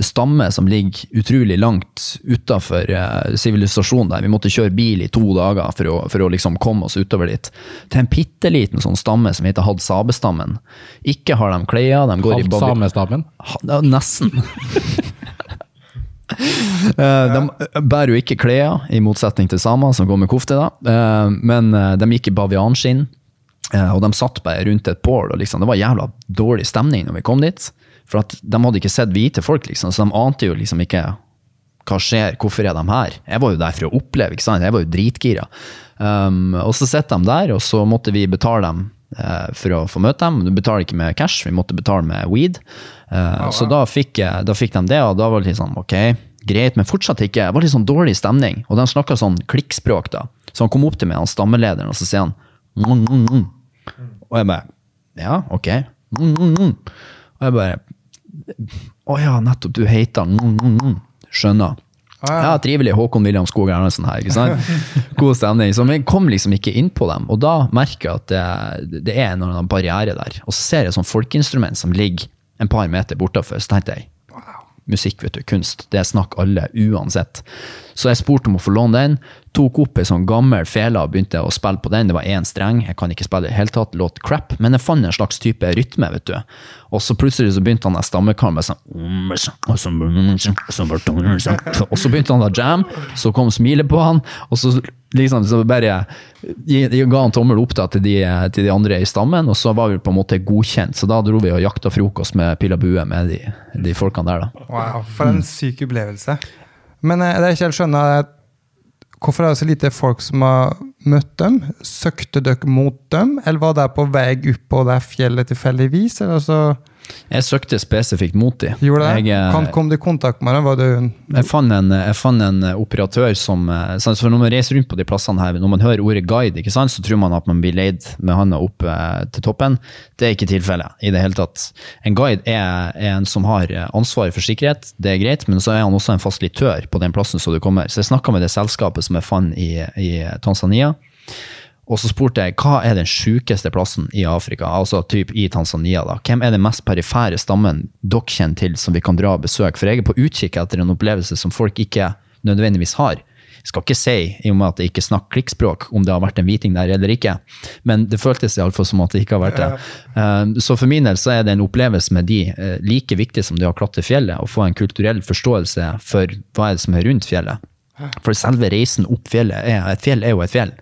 stamme som ligger utrolig langt utafor sivilisasjonen der. Vi måtte kjøre bil i to dager for å, for å liksom komme oss utover dit. Til en bitte liten sånn stamme som heter Had Sabestammen Ikke har de klær, de går i Halvt samestammen. Ja, Nesten. Eh, De bærer jo ikke klær, i motsetning til samer som går med kofte. da. Eh, Men eh, de gikk i bavianskinn, eh, og de satt bare rundt et bål. og liksom, Det var jævla dårlig stemning når vi kom dit. For at de hadde ikke sett hvite folk, liksom, så de ante jo liksom ikke hva skjer, hvorfor er de her? Jeg var jo der for å oppleve, ikke sant? jeg var jo dritgira. Um, og så sitter de der, og så måtte vi betale dem uh, for å få møte dem. Du betaler ikke med cash, vi måtte betale med weed. Eh, Så da fikk, da fikk de det, og da var det litt sånn, ok, greit, men fortsatt ikke. Det var litt sånn dårlig stemning. Og de snakka sånn klikkspråk, da. Så han kom opp til meg, han stammelederen, og så sier han mm, mm, mm. Og jeg bare Ja, ok. Mm, mm, mm. Og jeg bare Å ja, nettopp, du heter. Skjønner. Ja. Trivelig. Håkon William Skog Erlandsen her. ikke sant? God stemning. Så vi kom liksom ikke inn på dem. Og da merker jeg at det, det er en eller annen barriere der. Og så ser jeg et sånt folkeinstrument som ligger en par meter bortafor. Så tenkte jeg musikk, vet du, kunst. Det snakker alle uansett. Så jeg spurte om å få låne den. Tok opp ei sånn gammel fele og begynte å spille på den. Det var én streng, jeg kan ikke spille i det hele tatt, låt crap, men jeg fant en slags type rytme, vet du. Og så plutselig så begynte han der stammekaren sånn Og så begynte han da jam, så kom smilet på han, og så liksom så bare ga han tommel opp da til de, til de andre i stammen, og så var vi på en måte godkjent. Så da dro vi og jakta frokost med pilla bue med de, de folkene der, da. Wow, for en syk opplevelse. Men eh, det er ikke helt skjønna hvorfor er det så lite folk som har møtt dem? Søkte dere mot dem, eller var dere på vei opp på det fjellet tilfeldigvis? Eller altså, Jeg søkte spesifikt mot de. gjorde det? Jeg, eh, kan, kom du i kontakt med dem? Jeg fant en, fant en operatør som eh, for Når man reiser rundt på de plassene her, når man hører ordet guide, sant, så tror man at man blir leid med handa opp eh, til toppen. Det er ikke tilfellet i det hele tatt. En guide er, er en som har eh, ansvaret for sikkerhet, det er greit, men så er han også en fasilitør på den plassen som du kommer. Så jeg snakka med det selskapet som jeg fant i, i Tanzania. Og så spurte jeg hva er den sjukeste plassen i Afrika, altså typ i Tanzania. da? Hvem er den mest perifere stammen dere kjenner til som vi kan dra og besøke? For jeg er på utkikk etter en opplevelse som folk ikke nødvendigvis har. Jeg skal ikke si, i og med at jeg ikke snakker klikkspråk, om det har vært en hviting der eller ikke, men det føltes iallfall som at det ikke har vært det. Eh, Så for min del så er det en opplevelse med de eh, like viktig som det å klatre fjellet, å få en kulturell forståelse for hva er det som er rundt fjellet. For selve reisen opp fjellet er, Et fjell er jo et fjell.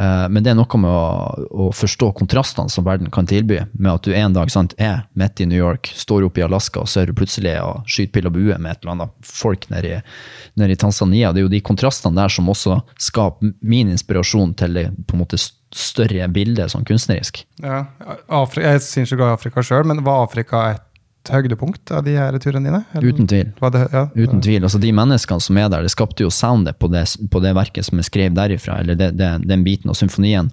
Eh, Men det er noe med å, å forstå kontrastene som verden kan tilby. Med at du en dag sant, er midt i New York, står oppe i Alaska, og så er du plutselig og skyter pil og bue med et eller annet folk nede i, nede i Tanzania. Det er jo de kontrastene der som også skaper min inspirasjon til det på en måte større bildet sånn kunstnerisk. ja, Afrika, Jeg syns ikke Afrika sjøl, men var Afrika et høydepunkt av de her turene dine? Eller Uten tvil. Det, ja, Uten tvil. altså De menneskene som er der, det skapte jo soundet på det, på det verket som er skrevet derifra, eller det, den biten av symfonien,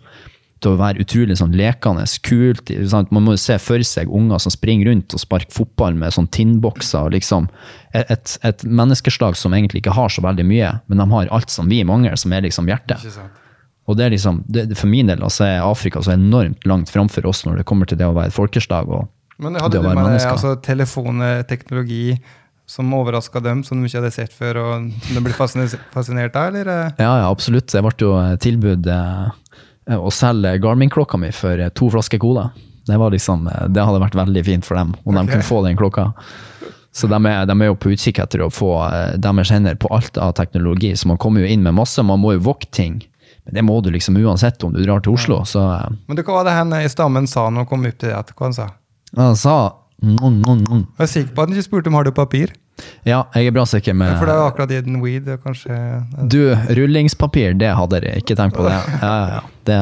til å være utrolig sånn lekende, kult. Sant? Man må jo se for seg unger som springer rundt og sparker fotball med sånn tinnbokser. liksom et, et, et menneskeslag som egentlig ikke har så veldig mye, men de har alt som vi mangler, som er liksom hjertet. Ikke sant. Og det er liksom, det, For min del altså er Afrika så enormt langt framfor oss når det kommer til det å være et folkeslag. og Men hadde du med deg altså, telefonteknologi som overraska dem, som de ikke hadde sett før, og som de ble fascinert av, eller? eh? Ja, ja, absolutt. Jeg ble jo tilbudt eh, å selge Garmin-klokka mi for eh, to flasker cola. Det, var liksom, eh, det hadde vært veldig fint for dem, om okay. de kunne få den klokka. Så de er, de er jo på utkikk etter å få eh, deres hender på alt av teknologi. Så man kommer jo inn med masse, man må jo vokte ting. Men det må du liksom uansett om du drar til Oslo. Så eh, Men hva var det han i stammen sa når han kom opp til det? Hva han sa? han sa mm, mm, mm. Jeg er sikker på at han ikke spurte om har du papir. Ja, jeg er bra sikker med For det er akkurat i den weed, kanskje Du, rullingspapir, det hadde jeg ikke tenkt på det. Ja, ja, ja. Det,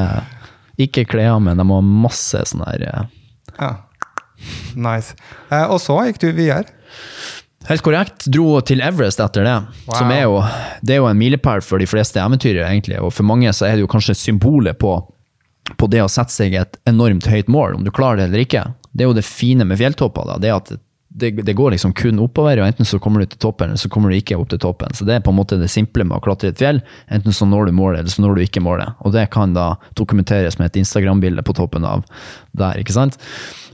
ikke klær, men de må ha masse sånn her eh, Ja. Nice. Eh, og så gikk du videre. Helt korrekt. Dro til Everest etter det. Wow. Som er jo, det er jo en milepæl for de fleste eventyrere, egentlig. Og for mange så er det jo kanskje symbolet på, på det å sette seg et enormt høyt mål, om du klarer det eller ikke. Det er jo det fine med fjelltopper. da, det at det, det går liksom kun oppover, og enten så kommer du til toppen, eller så kommer du ikke opp til toppen. Så det er på en måte det simple med å klatre et fjell. Enten så når du målet, eller så når du ikke målet. Og det kan da dokumenteres med et Instagram-bilde på toppen av der, ikke sant.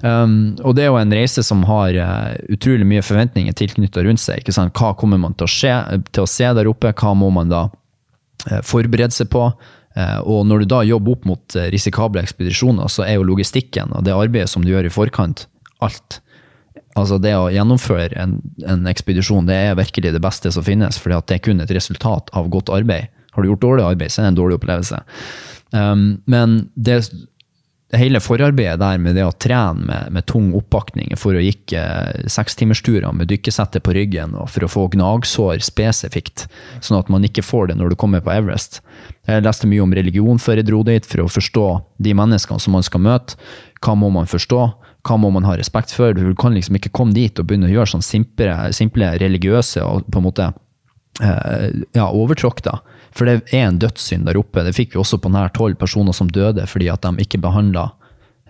Um, og det er jo en reise som har uh, utrolig mye forventninger tilknyttet rundt seg. ikke sant? Hva kommer man til å, skje, til å se der oppe? Hva må man da uh, forberede seg på? Eh, og når du da jobber opp mot eh, risikable ekspedisjoner, så er jo logistikken og det arbeidet som du gjør i forkant, alt. Altså det å gjennomføre en, en ekspedisjon, det er virkelig det beste som finnes, at det er kun et resultat av godt arbeid. Har du gjort dårlig arbeid, så er det en dårlig opplevelse. Um, men det, hele forarbeidet der med det å trene med, med tung oppakning for å gikk eh, sekstimersturer med dykkesettet på ryggen og for å få gnagsår spesifikt, sånn at man ikke får det når du kommer på Everest. Jeg leste mye om religion før jeg dro dit, for å forstå de menneskene som man skal møte. Hva må man forstå? Hva må man ha respekt for? Du kan liksom ikke komme dit og begynne å gjøre sånn simple, simple religiøse og på en måte eh, ja, overtråkk, da. For det er en dødssynd der oppe. Det fikk vi også på nær tolv personer som døde fordi at de ikke behandla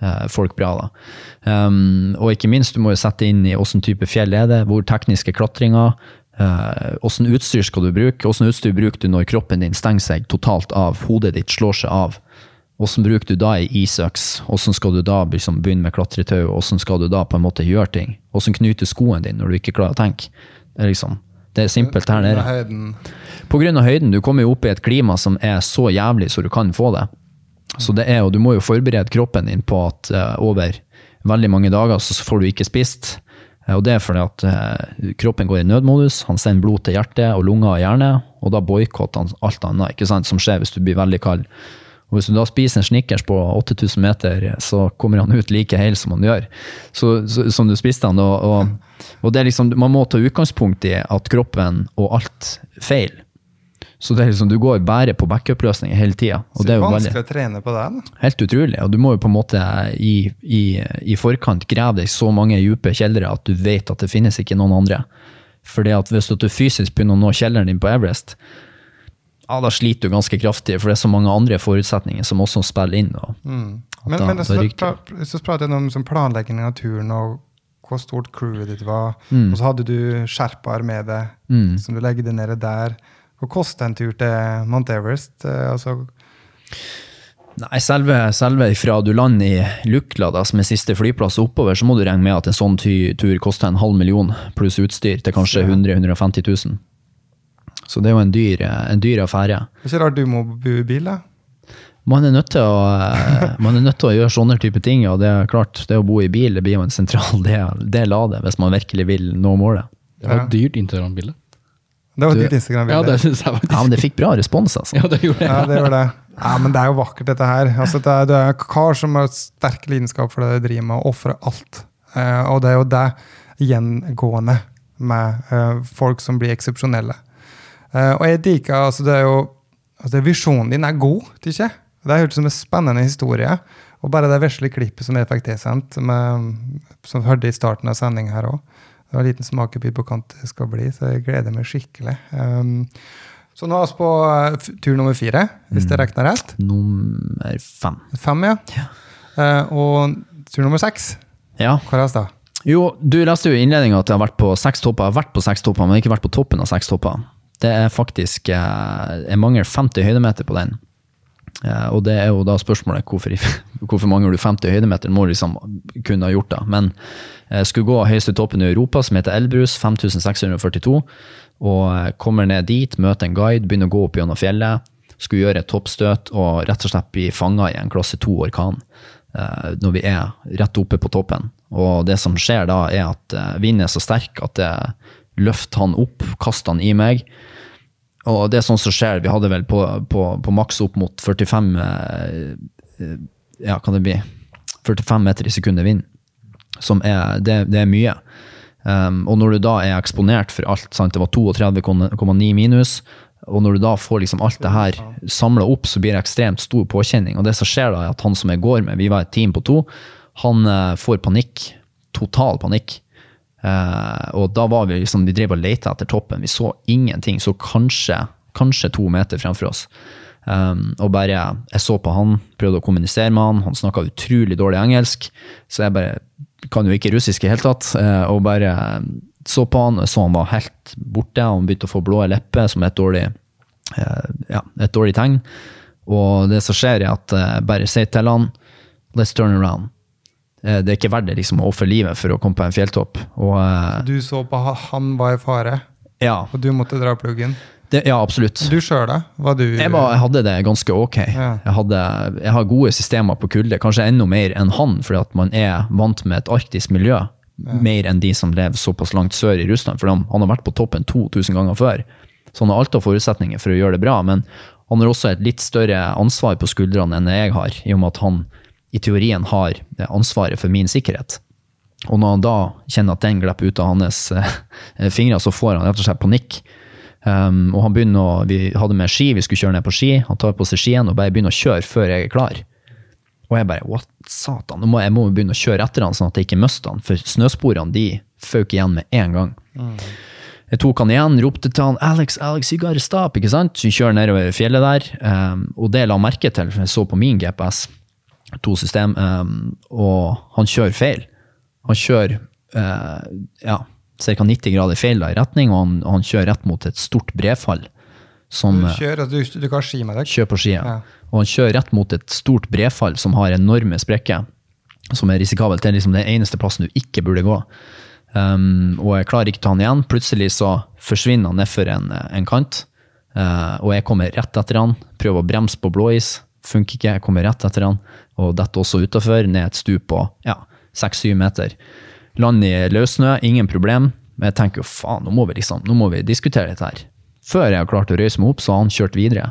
eh, folk bra. da. Um, og ikke minst, du må jo sette inn i åssen type fjell er det, hvor tekniske klatringa, eh, åssen utstyr skal du bruke, åssen utstyr bruker du når kroppen din stenger seg totalt av, hodet ditt slår seg av. Hvordan bruker du da i isøks? Hvordan skal du da liksom begynne med klatretau? Hvordan skal du da på en måte gjøre ting? Hvordan knyter skoen din når du ikke klarer å tenke? Det er liksom, det er simpelt her nede. Pga. Høyden, du kommer jo opp i et klima som er så jævlig så du kan få det. Så det er jo, du må jo forberede kroppen din på at uh, over veldig mange dager så får du ikke spist. Eh, og det er fordi at eh, kroppen går i nødmodus, han sender blod til hjertet og lunger og hjerne, og da boikotter han alt annet ikke sant, som skjer hvis du blir veldig kald. Og hvis du da spiser en Snickers på 8000 meter, så kommer han ut like hel som han gjør. Så, så, som du spiste han. Og, og, og det er liksom, man må ta utgangspunkt i at kroppen og alt feil. Så det er liksom, du går bare på backup-løsninger hele tida. Så det er vanskelig veldig, å trene på det. da. helt utrolig. Og du må jo på en måte i, i, i forkant grave deg så mange dype kjellere at du vet at det finnes ikke noen andre. For hvis du fysisk begynner å nå kjelleren din på Everest, ja, da sliter du ganske kraftig, for det er så mange andre forutsetninger som også spiller inn. Og, Men, da- men da så, ryker så pratet jeg om som planlegging av turen og hvor stort crewet ditt var. Mm. Og så hadde du sherpaer med deg, som du legde nede der. Hva koster en tur til Mount Everest? Eh, altså, Nei, selve, selve fra du lander i Lukla, da, som er siste flyplass oppover, så må du regne med at en sånn tur koster en halv million pluss utstyr til kanskje 100 150 000. Så det er jo en dyr, en dyr affære. det er ikke rart du må bo i bil, da. Man er, nødt til å, eh, man er nødt til å gjøre sånne type ting, og det er klart, det å bo i bil det blir jo en sentral del, del av det, hvis man virkelig vil nå målet. Det var et dyrt Instagram-bilde. Det var et dyrt Instagram-bilde. Ja, det synes jeg faktisk. Ja, men det fikk bra respons, altså. Ja, det gjorde det. Ja, det gjorde det. Ja, men det er jo vakkert, dette her. Altså, det er, du er en kar som har sterk lidenskap for det du driver med, og ofrer alt. Eh, og det er jo det gjengående med eh, folk som blir eksepsjonelle. Eh, og jeg liker altså, det er jo altså, Visjonen din er god, ikke? Det har jeg hørt som en spennende historie. Og bare det vesle klippet som jeg fikk tilsendt, som vi hørte i starten av sendinga her òg. Det var en liten smakebit på hva det skal bli, så jeg gleder meg skikkelig. Um, så nå er vi på eh, tur nummer fire, hvis jeg regner rett. Nummer fem. Fem, ja. Eh, og tur nummer seks, Ja. hva er det da? Jo, du leste jo i innledninga at jeg har vært på seks topper. Jeg har vært på seks topper, men ikke vært på toppen av seks topper. Det er faktisk eh, Jeg mangler 50 høydemeter på den. Eh, og det er jo da spørsmålet hvorfor, hvorfor mangler du 50 høydemeter? Må liksom kunne ha gjort det. Men jeg skulle gå høyeste toppen i Europa, som heter Elbrus, 5642. Og eh, kommer ned dit, møter en guide, begynner å gå opp gjennom fjellet. Skulle gjøre et toppstøt og rett og slett bli fanga i en klasse 2-orkan eh, når vi er rett oppe på toppen. Og det som skjer da, er at eh, vinden er så sterk at det løfter han opp, kaster han i meg. Og det er sånn som skjer, vi hadde vel på, på, på maks opp mot 45 eh, eh, Ja, kan det bli 45 meter i sekundet vind. Som er, det, det er mye. Um, og når du da er eksponert for alt, sant? det var 32,9 minus, og når du da får liksom alt det her samla opp, så blir det ekstremt stor påkjenning. Og det som skjer da, er at han som jeg går med, vi var et team på to, han uh, får panikk. Total panikk. Eh, og da var vi liksom, vi drev og lette etter toppen. Vi så ingenting. Så kanskje, kanskje to meter fremfor oss. Um, og bare, Jeg så på han, prøvde å kommunisere med han. Han snakka utrolig dårlig engelsk. Så jeg bare kan jo ikke russisk i hele tatt. eh, og bare så på han, så han var helt borte. Han begynte å få blå lepper, som er et dårlig, eh, ja, et dårlig tegn. Og det som skjer, er at jeg bare sier til han Let's turn around. Eh, Det er ikke verdt det liksom, å ofre livet for å komme på en fjelltopp. Og eh, Du så på at han var i fare, ja, og du måtte dra pluggen. det, ja, absolutt. Du sjøl, da? Du Jeg, var, jeg hadde det ganske ok. Ja. Jeg, hadde, jeg har gode systemer på kulde, kanskje enda mer enn han, fordi at man er vant med et arktisk miljø. Mer enn de som lever såpass langt sør i Russland, for han har vært på toppen 2000 ganger før. Så han har alt av forutsetninger for å gjøre det bra, men han har også et litt større ansvar på skuldrene enn jeg har, i og med at han i teorien har eh, ansvaret for min sikkerhet. Og når han da kjenner at den glipper ut av hans eh, fingre, så får han rett og slett panikk. Um, og han begynner å, Vi hadde med ski, vi skulle kjøre ned på ski. Han tar på seg skien og bare begynner å kjøre før jeg er klar. Og jeg bare what satan, nå må jeg må begynne å kjøre etter han sånn at jeg ikke mister han, for snøsporene de føk igjen med en gang. Jeg tok han igjen, ropte til han Alex, Alex, you gotta stop. ikke sant? Så vi kjører nedover fjellet der, um, og det la han merke til, for jeg så på min GPS. To system. eh, og han kjører feil. Han kjører eh, ja, ca. 90 grader feil da, i retning, og han, han kjører rett mot et stort brefall. Som, Du kjører, du, du kan ski med deg. Kjører på skia. Ja. Og han kjører rett mot et stort brefall som har enorme sprekker, som er risikabelt. Det er liksom den eneste plassen du ikke burde gå. Um, og jeg klarer ikke å ta han igjen. Plutselig så forsvinner han nedfor en, en kant, uh, og jeg kommer rett etter han. Prøver å bremse på blåis, funker ikke. Jeg kommer rett etter han, og detter også utafor, ned et stup på ja, seks-syv meter. Land i løssnø, ingen problem. Men jeg tenker jo faen, nå må vi liksom, nå må vi diskutere dette her. Før jeg har klart å røyse meg opp, så har han kjørt videre.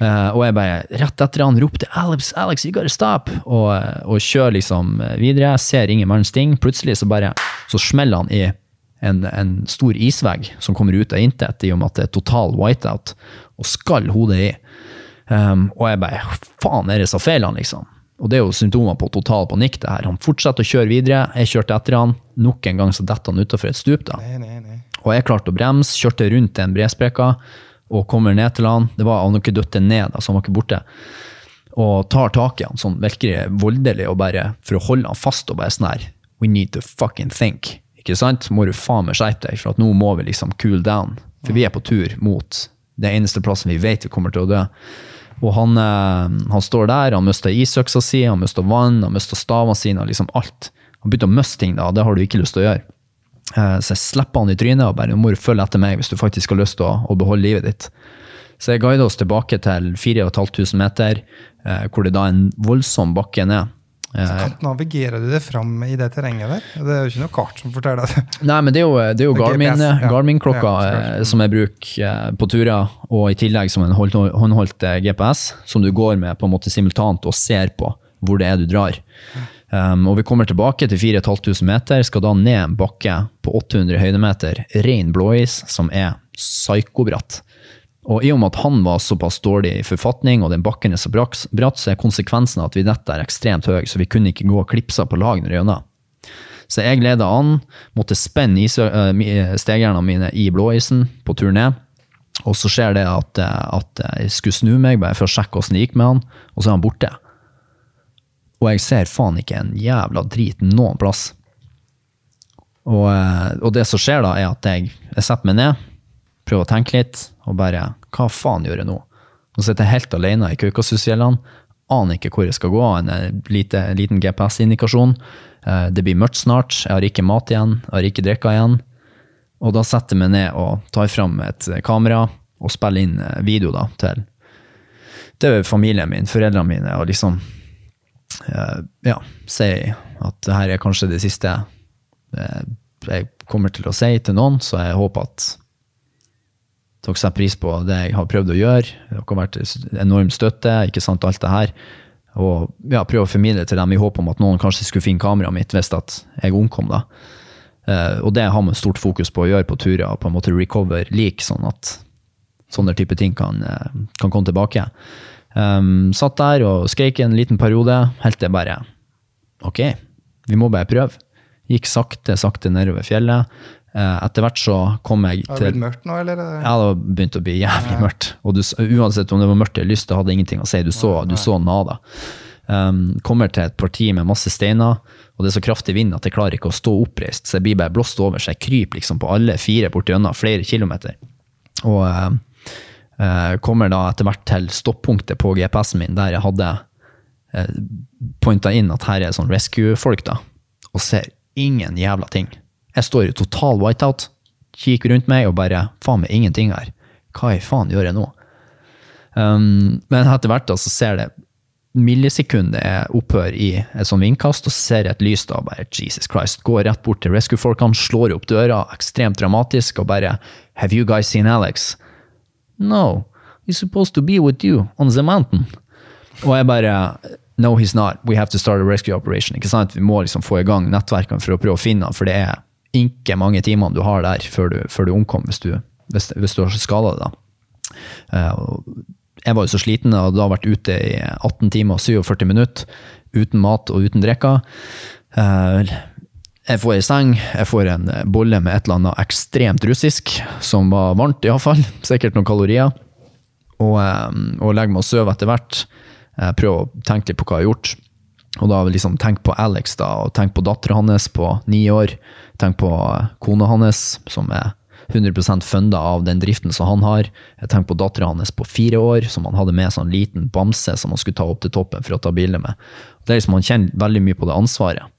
Uh, og jeg bare rett etter han ropte 'Alex, Alex, you gotta stop!' Og, og kjører liksom videre. Jeg ser ingen manns ting. Plutselig så bare så smeller han i en, en stor isvegg som kommer ut av intet, i og med at det er total whiteout, og skall hodet i. Um, og jeg bare faen, er det så feil han, liksom? Og det er jo symptomer på total panikk, det her. Han fortsetter å kjøre videre. Jeg kjørte etter han. Nok en gang så detter han utafor et stup, da. Nei, nei, nei. Og jeg klarte å bremse, kjørte rundt en bredsprekka og kommer ned til han. Det var, han ikke døtte ned, altså han var ikke borte. Og tar tak i han sånn virkelig voldelig, og bare for å holde han fast og bare sånn her We need to fucking think. Ikke sant? Må du faen meg skjerpe deg, for at nå må vi liksom cool down. For vi er på tur mot det eneste plassen vi vet vi kommer til å dø. Og han, eh, han står der, han mister isøksa si, han mister vann, han mister stavene sine, liksom alt. Han begynte å miste ting, da, det har du ikke lyst til å gjøre. Eh, Så jeg slipper han i trynet og bare nå må du følge etter meg hvis du faktisk har lyst til å, å beholde livet ditt. Så jeg guider oss tilbake til 4500 meter, eh, hvor det da er en voldsom bakke ned. Så kan, navigerer du det fram i det terrenget der? Det er jo ikke noe kart som forteller det. Nei, men det er jo, det er jo Garmin, ja. Garmin-klokka Ja, eh, som jeg bruker eh, på turer, og i tillegg som en håndholdt eh, GPS, som du går med på en måte simultant og ser på hvor det er du drar. Um, og vi kommer tilbake til 4500 meter, skal da ned en bakke på 800 høydemeter, ren blåis, som er psykobratt. Og i og med at han var såpass dårlig i forfatning, og den bakken er så bratt, så er konsekvensen at vi dette er ekstremt høy, så vi kunne ikke gå og klipse på lag når gjennom. Så jeg leda an, måtte spenne øh, stegjernene mine i blåisen på tur ned. Og så skjer det at, øh, at jeg skulle snu meg bare for å sjekke hvordan det gikk med han, og så er han borte. Og jeg ser faen ikke en jævla drit noen plass. Og, øh, og det som skjer da, er at jeg, jeg setter meg ned, prøver å tenke litt, og bare hva faen gjør jeg nå? Nå sitter jeg helt alene i Kaukasusfjellene, aner ikke hvor jeg skal gå, en eh, lite, liten GPS-indikasjon. Eh, Det blir mørkt snart, jeg har ikke mat igjen, jeg har ikke drikka igjen. Og da setter jeg meg ned og tar fram et eh, kamera og spiller inn video da, til, til familien min, foreldrene mine, og liksom ja, si at det her er kanskje det siste jeg kommer til å si til noen, så jeg håper at dere setter pris på det jeg har prøvd å gjøre. Dere har vært enorm støtte, ikke sant, alt det her. Og ja, prøve å formidle til dem i håp om at noen kanskje skulle finne kameraet mitt hvis jeg omkom. da. Eh, og det har man stort fokus på å gjøre på turer, på en måte recover lik, sånn at sånne type ting kan, eh, kan komme tilbake. Um, satt der og skreik en liten periode, helt til bare Ok, vi må bare prøve. Gikk sakte, sakte nedover fjellet. Eh, etter hvert så kom jeg Har det til blitt mørkt nå, eller? ja, det begynte begynt å bli jævlig mørkt. Og du, uansett om det var mørkt eller lyst, det hadde ingenting å si. Du så, du så nada. Um, kommer til et parti med masse steiner, og det er så kraftig vind at jeg klarer ikke å stå oppreist, så jeg blir bare blåst over, så jeg kryper liksom på alle fire borti gjennom flere kilometer. Og uh, uh, kommer da etter hvert til stoppunktet på GPS-en min, der jeg hadde uh, pointa inn at her er sånn rescue-folk, da, og ser ingen jævla ting. Jeg står i total whiteout, kikker rundt meg og bare faen meg ingenting her. Hva i faen gjør jeg nå? Um, men etter hvert da, så ser det millisekundet er opphør i et sånt vindkast, og ser et lys da, bare Jesus Christ, går rett bort til rescue-folkene, slår opp døra, ekstremt dramatisk, og bare Have you guys seen Alex? No, he's supposed to be with you on the mountain. Og jeg bare No, he's not. We have to start a rescue operation. Ikke sant? Vi må liksom få i gang nettverkene for å prøve å finne ham, for det er ikke mange timene du har der før du, før du omkom, hvis du, hvis, hvis du har skada deg. Eh, jeg var jo så sliten og hadde da vært ute i 18 timer og 47 minutter uten mat og uten drikke. Eh, Jeg får ei seng, jeg får en bolle med et eller annet ekstremt russisk, som var varmt iallfall, sikkert noen kalorier, og, eh, og legger meg og sover etter hvert. prøver prøve å tenke litt på hva jeg har gjort. Og da liksom tenk på Alex, da, og tenk på dattera hans på ni år. Tenk på eh, kona hans, som er 100% funda av den driften som han har. Jeg tenker på dattera hans på fire år, som han hadde med sånn liten bamse som han skulle ta opp til toppen for å ta bilde med. Det er liksom, Han kjenner veldig mye på det ansvaret.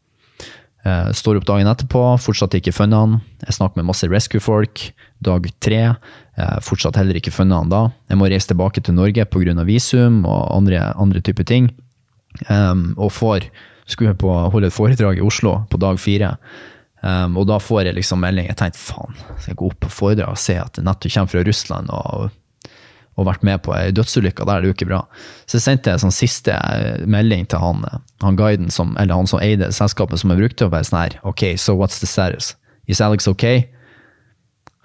Jeg står opp dagen etterpå, fortsatt ikke funnet han. Jeg snakker med masse rescue-folk. Dag tre, eh, fortsatt heller ikke funnet han da. Jeg må reise tilbake til Norge pga. visum og andre, andre typer ting. Um, og får skulle på holde et foredrag i Oslo på dag fire. Um, og da får jeg liksom melding. Jeg tenkte faen, skal jeg gå opp på foredrag og se at det nettopp kommer fra Russland og, og vært med på ei dødsulykke der, det er jo ikke bra. Så jeg sendte en sånn siste eh, melding til han, han guiden som, eller han som eide selskapet som jeg brukte, og bare sånn her OK, so what's the status? Is Alex okay?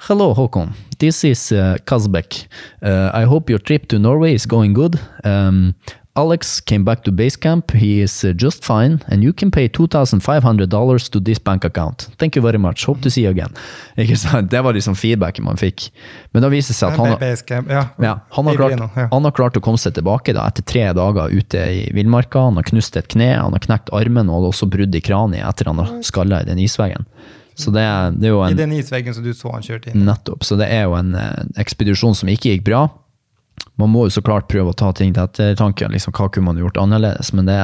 Hello, Håkon. This is uh, Kazbek. Uh, I hope your trip to Norway is going good. Um, Alex came back to base camp. He is uh, just fine, and you can pay $2,500 to this bank account. Thank you very much. Hope to see you again. Ikke sant? Det var liksom feedbacken man fikk. Men da viser det seg at han, ja. ja, han, har klart, han har klart å komme seg tilbake da, etter tre dager ute i villmarka. Han har knust et kne, han har knekt armen og også brudd i kraniet etter han har skalla i den isveggen. Så det, det er jo I den isveggen som du så han kjørte inn. Nettopp. Så det er jo en eh, ekspedisjon som ikke gikk bra. Man må jo så klart prøve å ta ting til ettertanke. Liksom, hva kunne man gjort annerledes? Men det,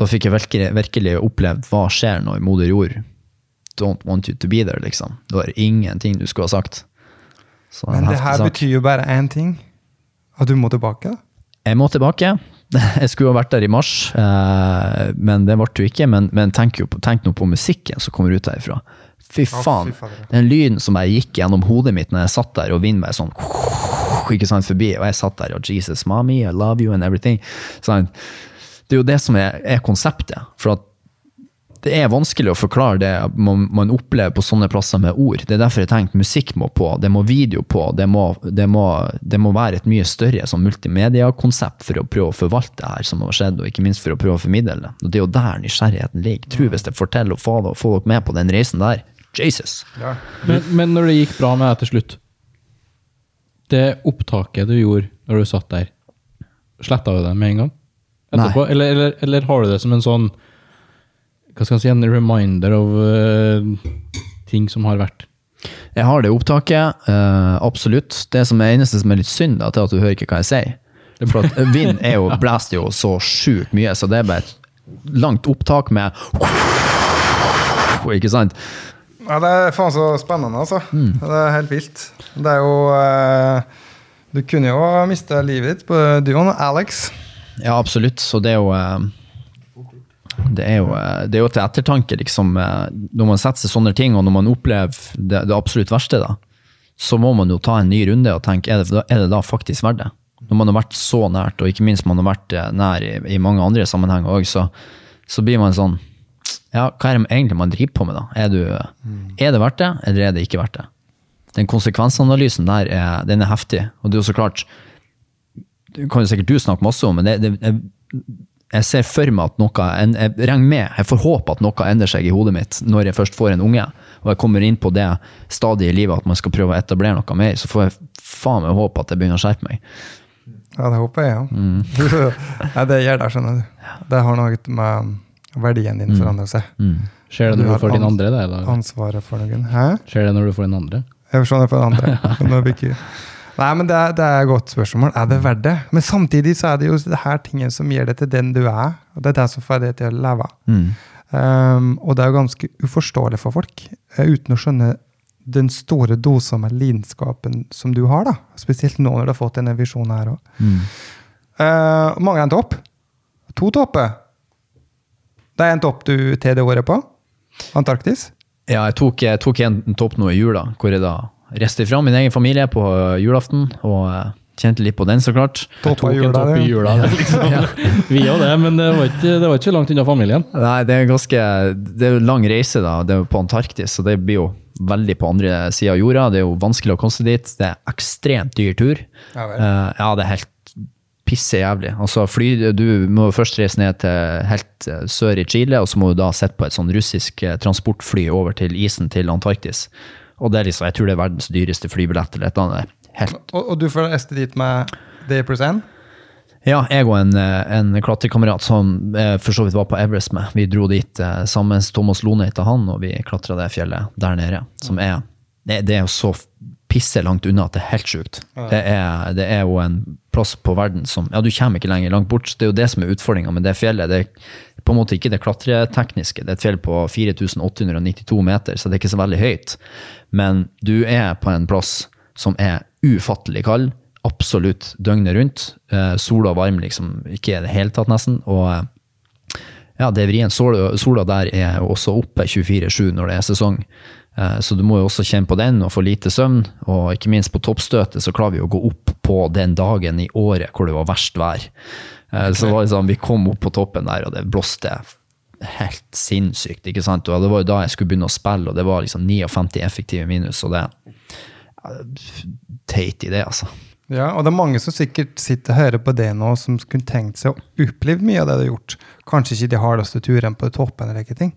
da fikk jeg virkelig, virkelig opplevd hva skjer når moder jord don't want you to be there, liksom. Det var ingenting du skulle ha sagt. Så Men det her sak. betyr jo bare én ting. At du må tilbake. Jeg må tilbake. Jeg skulle ha vært der i mars, eh, men det ble jo ikke. Men, men tenk, jo på, tenk nå på musikken som kommer ut derifra. Fy faen. fy. Den lyden som bare gikk gjennom hodet mitt når jeg satt der og vinden bare sånn ikke sant, forbi, og jeg satt der og Jesus, mommy, I love you and everything. Sånn, det er jo det som er, er konseptet. For at det er vanskelig å forklare det man, man opplever på sånne plasser med ord. Det er derfor jeg tenkte musikk må på, det må video på, det må, det må, det må være et mye større sånn multimediakonsept for å prøve å forvalte det her som har skjedd, og ikke minst for å prøve å formidle det. Og det er jo der nysgjerrigheten ligger. Tror hvis jeg forteller og får dere med på den reisen der, Jesus! Men, men når det gikk bra med deg til slutt Det opptaket du gjorde når du satt der, sletta du det med en gang? Etterpå? Eller, eller, eller har du det som en sånn Hva skal jeg si, en reminder av uh, ting som har vært? Jeg har det opptaket, uh, absolutt. Det som er eneste som er litt synd, da, er at du hører ikke hva jeg sier. For at vind er jo, blæster jo så sjukt mye, så det er bare et langt opptak med Ikke sant? Ja, det er faen så spennende, altså. Mm. Det er helt vilt. Det er jo eh, Du kunne jo miste livet ditt på duoen Alex. Ja, absolutt. Så det er jo eh, det er, jo, eh, det er jo til ettertanke, liksom. eh, Når man setter seg sånne ting, og når man opplever det, det absolutt verste, da, så må man jo ta en ny runde og tenke er det, er det da faktisk verdt det? Når man har vært så nært, og ikke minst man har vært nær i, i mange andre sammenhenger òg, så, så blir man sånn Ja, hva er det egentlig man driver på med, da? Er, du, er det verdt det, eller er det ikke verdt det? Den konsekvensanalysen der er, den er heftig. Og det er jo så klart Det kan jo sikkert du snakke masse om, men det, det, jeg, jeg ser for meg at noe en- Jeg regner med, jeg får håpe at noe endrer seg i hodet mitt når jeg først får en unge, og jeg kommer inn på det stadiet i livet at man skal prøve å etablere noe mer, så får jeg faen meg håpe at jeg begynner å skjerpe meg. Ja, det håper jeg, ja. Mm. ja det gjør det, skjønner du. Det har noe med verdien din forandrer seg. Mm. Skjer det når du, du får din andre? Da, eller? Ansvaret for noen. Hæ? Skjer det når du får din andre? Jeg forstår det andre. Nå blir ikke- Nei, men det er, det er et godt spørsmål. Er det verdt det? Men samtidig så er det jo det her tingen som gjør det til den du er. og Det er det som får deg til å leve. Mm. Um, og det er jo ganske uforståelig for folk, eh, uten å skjønne den store dosa med lidenskapen som du har. da. Spesielt nå når du har fått denne visjonen her òg. Mm. Uh, mangler en topp. To topper. Det er en topp du til det året på. Antarktis. Ja, jeg tok, jeg tok en topp nå i jula, hvor jeg da reiste fra min egen familie på julaften, og øh, kjente litt på den, så klart. Topp Tok av en jula, topp i jula. det, Liksom. Vi òg det, men det var, ikke, det var ikke langt unna familien. Nei, det er ganske Det er jo lang reise, da. Det er på Antarktis, så det blir jo veldig på andre sida av jorda. Det er jo vanskelig å komme seg dit. Det er ekstremt dyr tur. Ja vel. Eh, ja, det er helt pisse jævlig. Altså, fly, du må først reise ned til helt eh, sør i Chile, og så må du da sitte på et sånn russisk eh, transportfly over til isen til Antarktis. Og det er liksom, jeg tror det er verdens dyreste flybillett eller et eller annet. Helt Og, og du får reiste dit med D pluss N? Ja, jeg og en, eh, en klatrekamerat som for så vidt var på Everest med, vi dro dit sammen Thomas Lone heter han, og vi klatra det fjellet der nede. Som er Det, det er jo så pisse langt unna at det er helt sjukt. Det, er, det er jo en plass på verden som Ja, du kommer ikke lenger langt bort. Det er jo det som er utfordringa med det fjellet. Det er på en måte ikke det klatretekniske. Det er et fjell på 4892 meter, så det er ikke så veldig høyt. Men du er på en plass som er ufattelig kald absolutt døgnet rundt. Eh, sola varm liksom ikke i det hele tatt, nesten. Og eh, ja, det er vrient. Sola, sola der er også oppe 24-7 når det er sesong. Eh, så du må jo også kjenne på den og få lite søvn. Og ikke minst på toppstøtet så klarer vi å gå opp på den dagen i året hvor det var verst vær. Så var det liksom, vi kom opp på toppen der, og det blåste helt sinnssykt. ikke sant? Og det var jo da jeg skulle begynne å spille, og det var liksom 59 effektive minus. og det Teit idé, altså. Ja, og det er mange som sikkert sitter og hører på det nå, som kunne tenkt seg å oppleve mye av det du har gjort. Kanskje ikke de hardeste turene på toppen, eller ikke ting.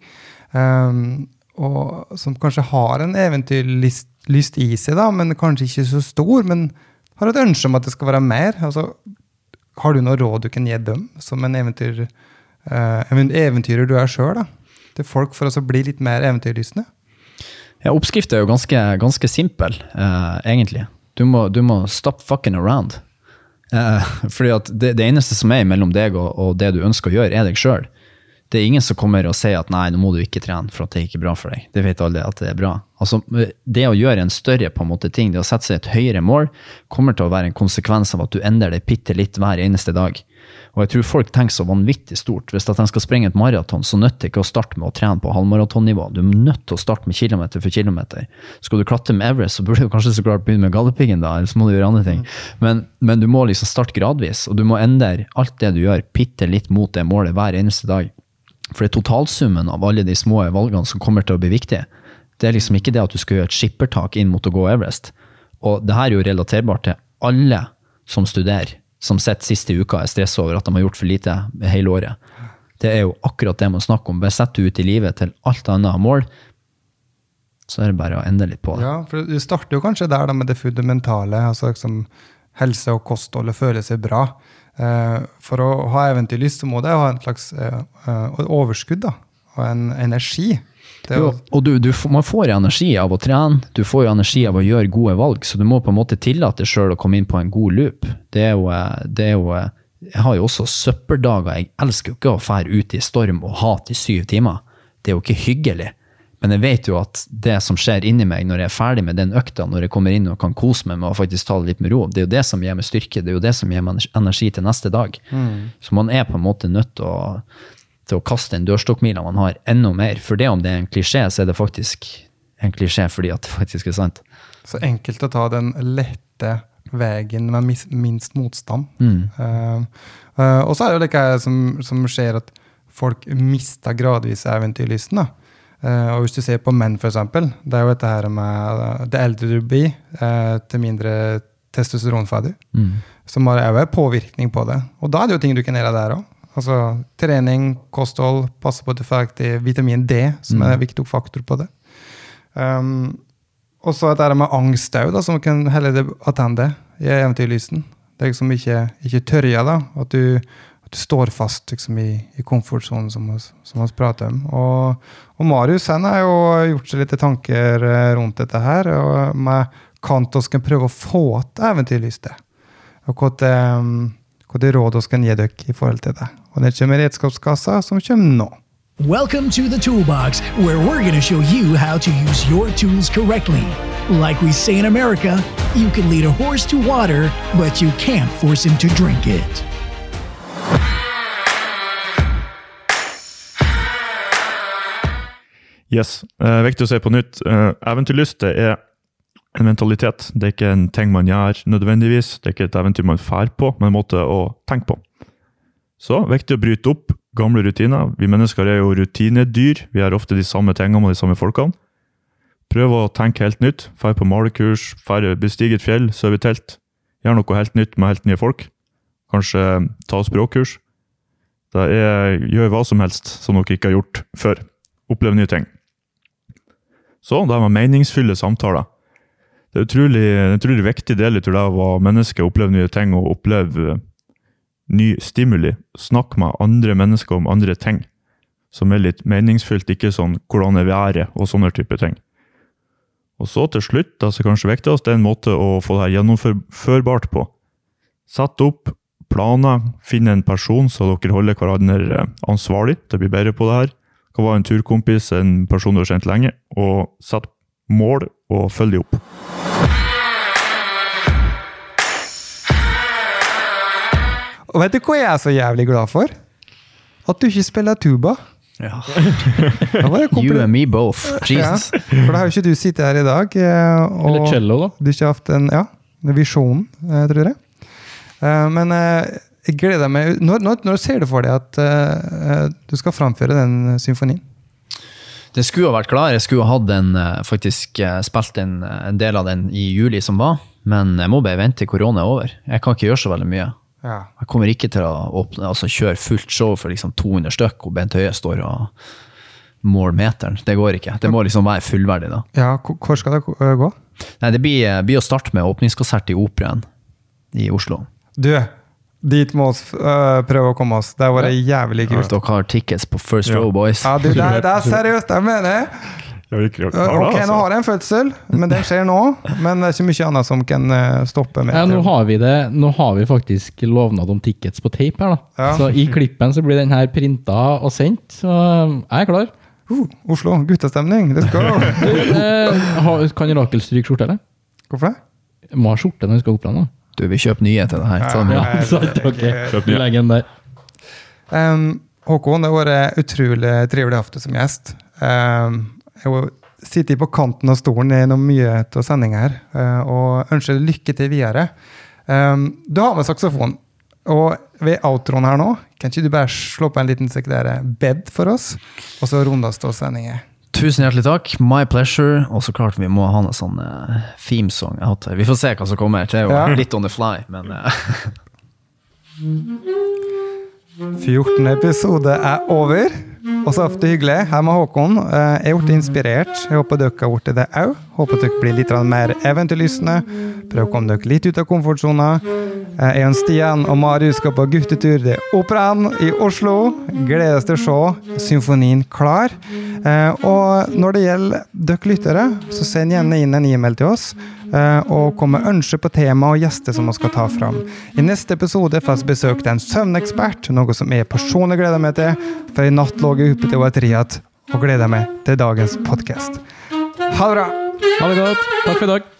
Um, og som kanskje har en eventyrlyst lyst i seg, da, men kanskje ikke så stor. Men har et ønske om at det skal være mer. Altså, har du noe råd du kan gi dem, som en eventyr, uh, eventyrer du er sjøl, til folk for å bli litt mer eventyrlystne? Ja, Oppskrifta er jo ganske, ganske simpel, uh, egentlig. Du må, du må stop fucking around. Uh, fordi at det, det, eneste som er mellom deg og, og, det du ønsker å gjøre, er deg sjøl. Det er ingen som kommer og sier at nei, nå må du ikke trene for at det er ikke bra for deg. Det vet alle at det er bra. Altså, det å gjøre en større på en måte, ting, det å sette seg et høyere mål, kommer til å være en konsekvens av at du endrer deg bitte litt hver eneste dag. Og jeg tror folk tenker så vanvittig stort. Hvis at de skal springe et maraton, så nytter det ikke å starte med å trene på halvmaratonnivå. Du er nødt til å starte med kilometer for kilometer. Skal du klatre med Everest, så burde du kanskje så klart begynne med Galdhøpiggen, da, eller så må du gjøre andre ting. Men, men, du må liksom starte gradvis, og du må endre alt det du gjør, bitte litt mot det målet hver eneste dag. For det er totalsummen av alle de små valgene som kommer til å bli viktige. Det er liksom ikke det at du skal gjøre et skippertak inn mot å gå Everest. Og det her er jo relaterbart til alle som studerer som sitter siste uka er stressa over at de har gjort for lite hele året. Det er jo akkurat det man snakker om. Bare sett ut i livet til alt annet mål, så er det bare å endre litt på det. Ja, for Du starter jo kanskje der da med det fundamentale, altså liksom helse og kosthold og føle seg bra. Eh, for å ha eventyrlyst så må det ha en slags eh, eh, overskudd da, og en energi jo, og du, du, man får energi av å trene, du får jo energi av å gjøre gode valg, så du må på en måte tillate deg sjøl å komme inn på en god loop. Det er jo, det er jo Jeg har jo også søppeldager. Jeg elsker jo ikke å fære ut i storm og hat i syv timer. Det er jo ikke hyggelig. Men jeg vet jo at det som skjer inni meg når jeg er ferdig med den økta, når jeg kommer inn og kan kose meg med å faktisk ta det litt med ro, det er jo det som gir meg styrke, det er jo det som gir meg energi til neste dag. Mm. Så man er på en måte nødt til å til å kaste den dørstokkmila man har, enda mer. For det om det er en klisjé, så er det faktisk en klisjé fordi at det faktisk er sant. Så enkelt å ta den lette veien med minst motstand. Mm. Uh, uh, og så er det jo det som, som, skjer, at folk mister gradvis eventyrlysten. da. Uh, og hvis du ser på menn, f.eks., det er jo dette her med det eldre du blir, til mindre testosteron du. Mm. Som har òg påvirkning på det. Og da er det jo ting du kan gjøre der òg. Altså trening, kosthold, passe på at du får aktiv vitamin D, som er en mm. viktig faktor på det. Um, og så dette med angst òg, som kan helle det attende i eventyrlysten. Det er liksom ikke, ikke tørja, da. At du, står fast liksom, i, i komfortsonen, som vi prater om. Og, og Marius han har jo gjort seg litt tanker eh, rundt dette her. og med Kantos kan prøve å få til eventyrlyste. Og hva det, hva råd vi kan gi dere i forhold til det. Og det kommer redskapskassa som kommer nå. Welcome to the Toolbox, where we're going to show you how to use your tools correctly. Like we say in America, you can lead a horse to water, but you can't force him to drink it. Yes. Eh, viktig å se på nytt. Eh, eventyrlyst er en mentalitet. Det er ikke en ting man gjør nødvendigvis. Det er ikke et eventyr man drar på, men en måte å tenke på. Så viktig å bryte opp gamle rutiner. Vi mennesker er jo rutinedyr. Vi gjør ofte de samme tingene med de samme folkene. Prøv å tenke helt nytt. Dra på malekurs, bestige et fjell, sove i telt. Gjør noe helt nytt med helt nye folk. Kanskje ta språkkurs. Det er, gjør hva som helst som dere ikke har gjort før. Opplev nye ting. Så det med meningsfulle samtaler. Det er utrolig, en utrolig viktig del av å menneske, oppleve nye ting og oppleve ny stimuli. Snakk med andre mennesker om andre ting som er litt meningsfylt, ikke sånn 'hvordan er været' og sånne type ting. Og så til slutt, det som kanskje viktigst, det er en måte å få det her gjennomførbart på. Sett opp planer, finn en person så dere holder hverandre eh, ansvarlig til å bli bedre på det her. Det var en turkompis, en person du har kjent lenge, og sett mål og følg dem opp. Og vet du hva jeg er så jævlig glad for? At du ikke spiller tuba. Ja. Var You and me both. Jesus. Ja, for da har jo ikke du sittet her i dag. eh, Og Eller cello, da. Du har ikke hatt en ja, en visjon, eh, tror jeg. Eh, Men jeg gleder meg Når, når, når ser du for deg at uh, du skal framføre den symfonien? Det skulle ha vært klar. Jeg skulle ha hatt den, eh, faktisk eh, spilt en, en del av den i juli som var, men jeg må bare vente til korona er over. Jeg kan ikke gjøre så veldig mye. Ja. Jeg kommer ikke til å åpne, altså kjøre fullt show for liksom 200 stykk, og Bent Høie står og måler meteren. Det går ikke. Det må liksom være fullverdig, da. ja, hvor skal det eh, gå? Nei, det blir, eh, blir å starte med åpningskonsert i Operaen i Oslo. Du, dit må vi eh, prøve å komme oss. Det har vært jævlig kult. dere har tickets på First Ja. Row Boys. Ja, du, det, det er seriøst, jeg mener jeg. Det, Ok, nå har jeg en fødsel, men den skjer nå. Men det er ikke mye annet som kan eh, stoppe meg. Ja, nå har vi det. Nå har vi faktisk lovnad om tickets på tape her, da. Ja. Så i klippen så blir den her printa og sendt. Så jeg er klar. Uh, Oslo, guttestemning. let's go! Eh, kan Rakel stryke skjorte, eller? Hvorfor det? Må ha skjorte når hun skal opp da. Du, vi kjøper nye til det her. Dem Ja. Ja, sant, ok. Kjøp Vi nye. legger den der. Um, Håkon, det har vært utrolig trivelig å ha deg som gjest. Um, jeg har sittet på kanten av stolen gjennom mye av sendinga her, uh, og ønsker lykke til videre. Um, du har med saksofon, og ved outroen her nå, kan ikke du bare slå på en liten sekretær bed for oss, og så rundes det av sendinga? Tusen hjertelig takk. My pleasure. Og så klart vi må ha en sånn uh, themesong. Har hatt- Vi får se hva som kommer. Det er jo Ja. litt on the fly, men uh. 14. episode er over. Og så ofte hyggelig. Her med Håkon. Eh, Jeg er blitt inspirert. Jeg håper dere har blitt det òg. Håper dere blir litt mer eventyrlystne. Prøv å komme dere litt ut av komfortsona. Eh, Jeg er Stian og Marius skal på guttetur til Operaen i Oslo. Gleder oss til å se symfonien klar. Eh, Og når det gjelder dere lyttere, så send gjerne inn en e-mail til oss. eh, Og kom med ønsker på tema og gjester som vi skal ta fram. I neste episode får vi besøk av en søvnekspert, noe som jeg personlig gleder meg til. For i natt lå jeg oppe til å være igjen og gleder meg til dagens podkast. Ha det bra! Ha det godt. Takk for i dag.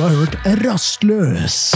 Har hørt Rastløs.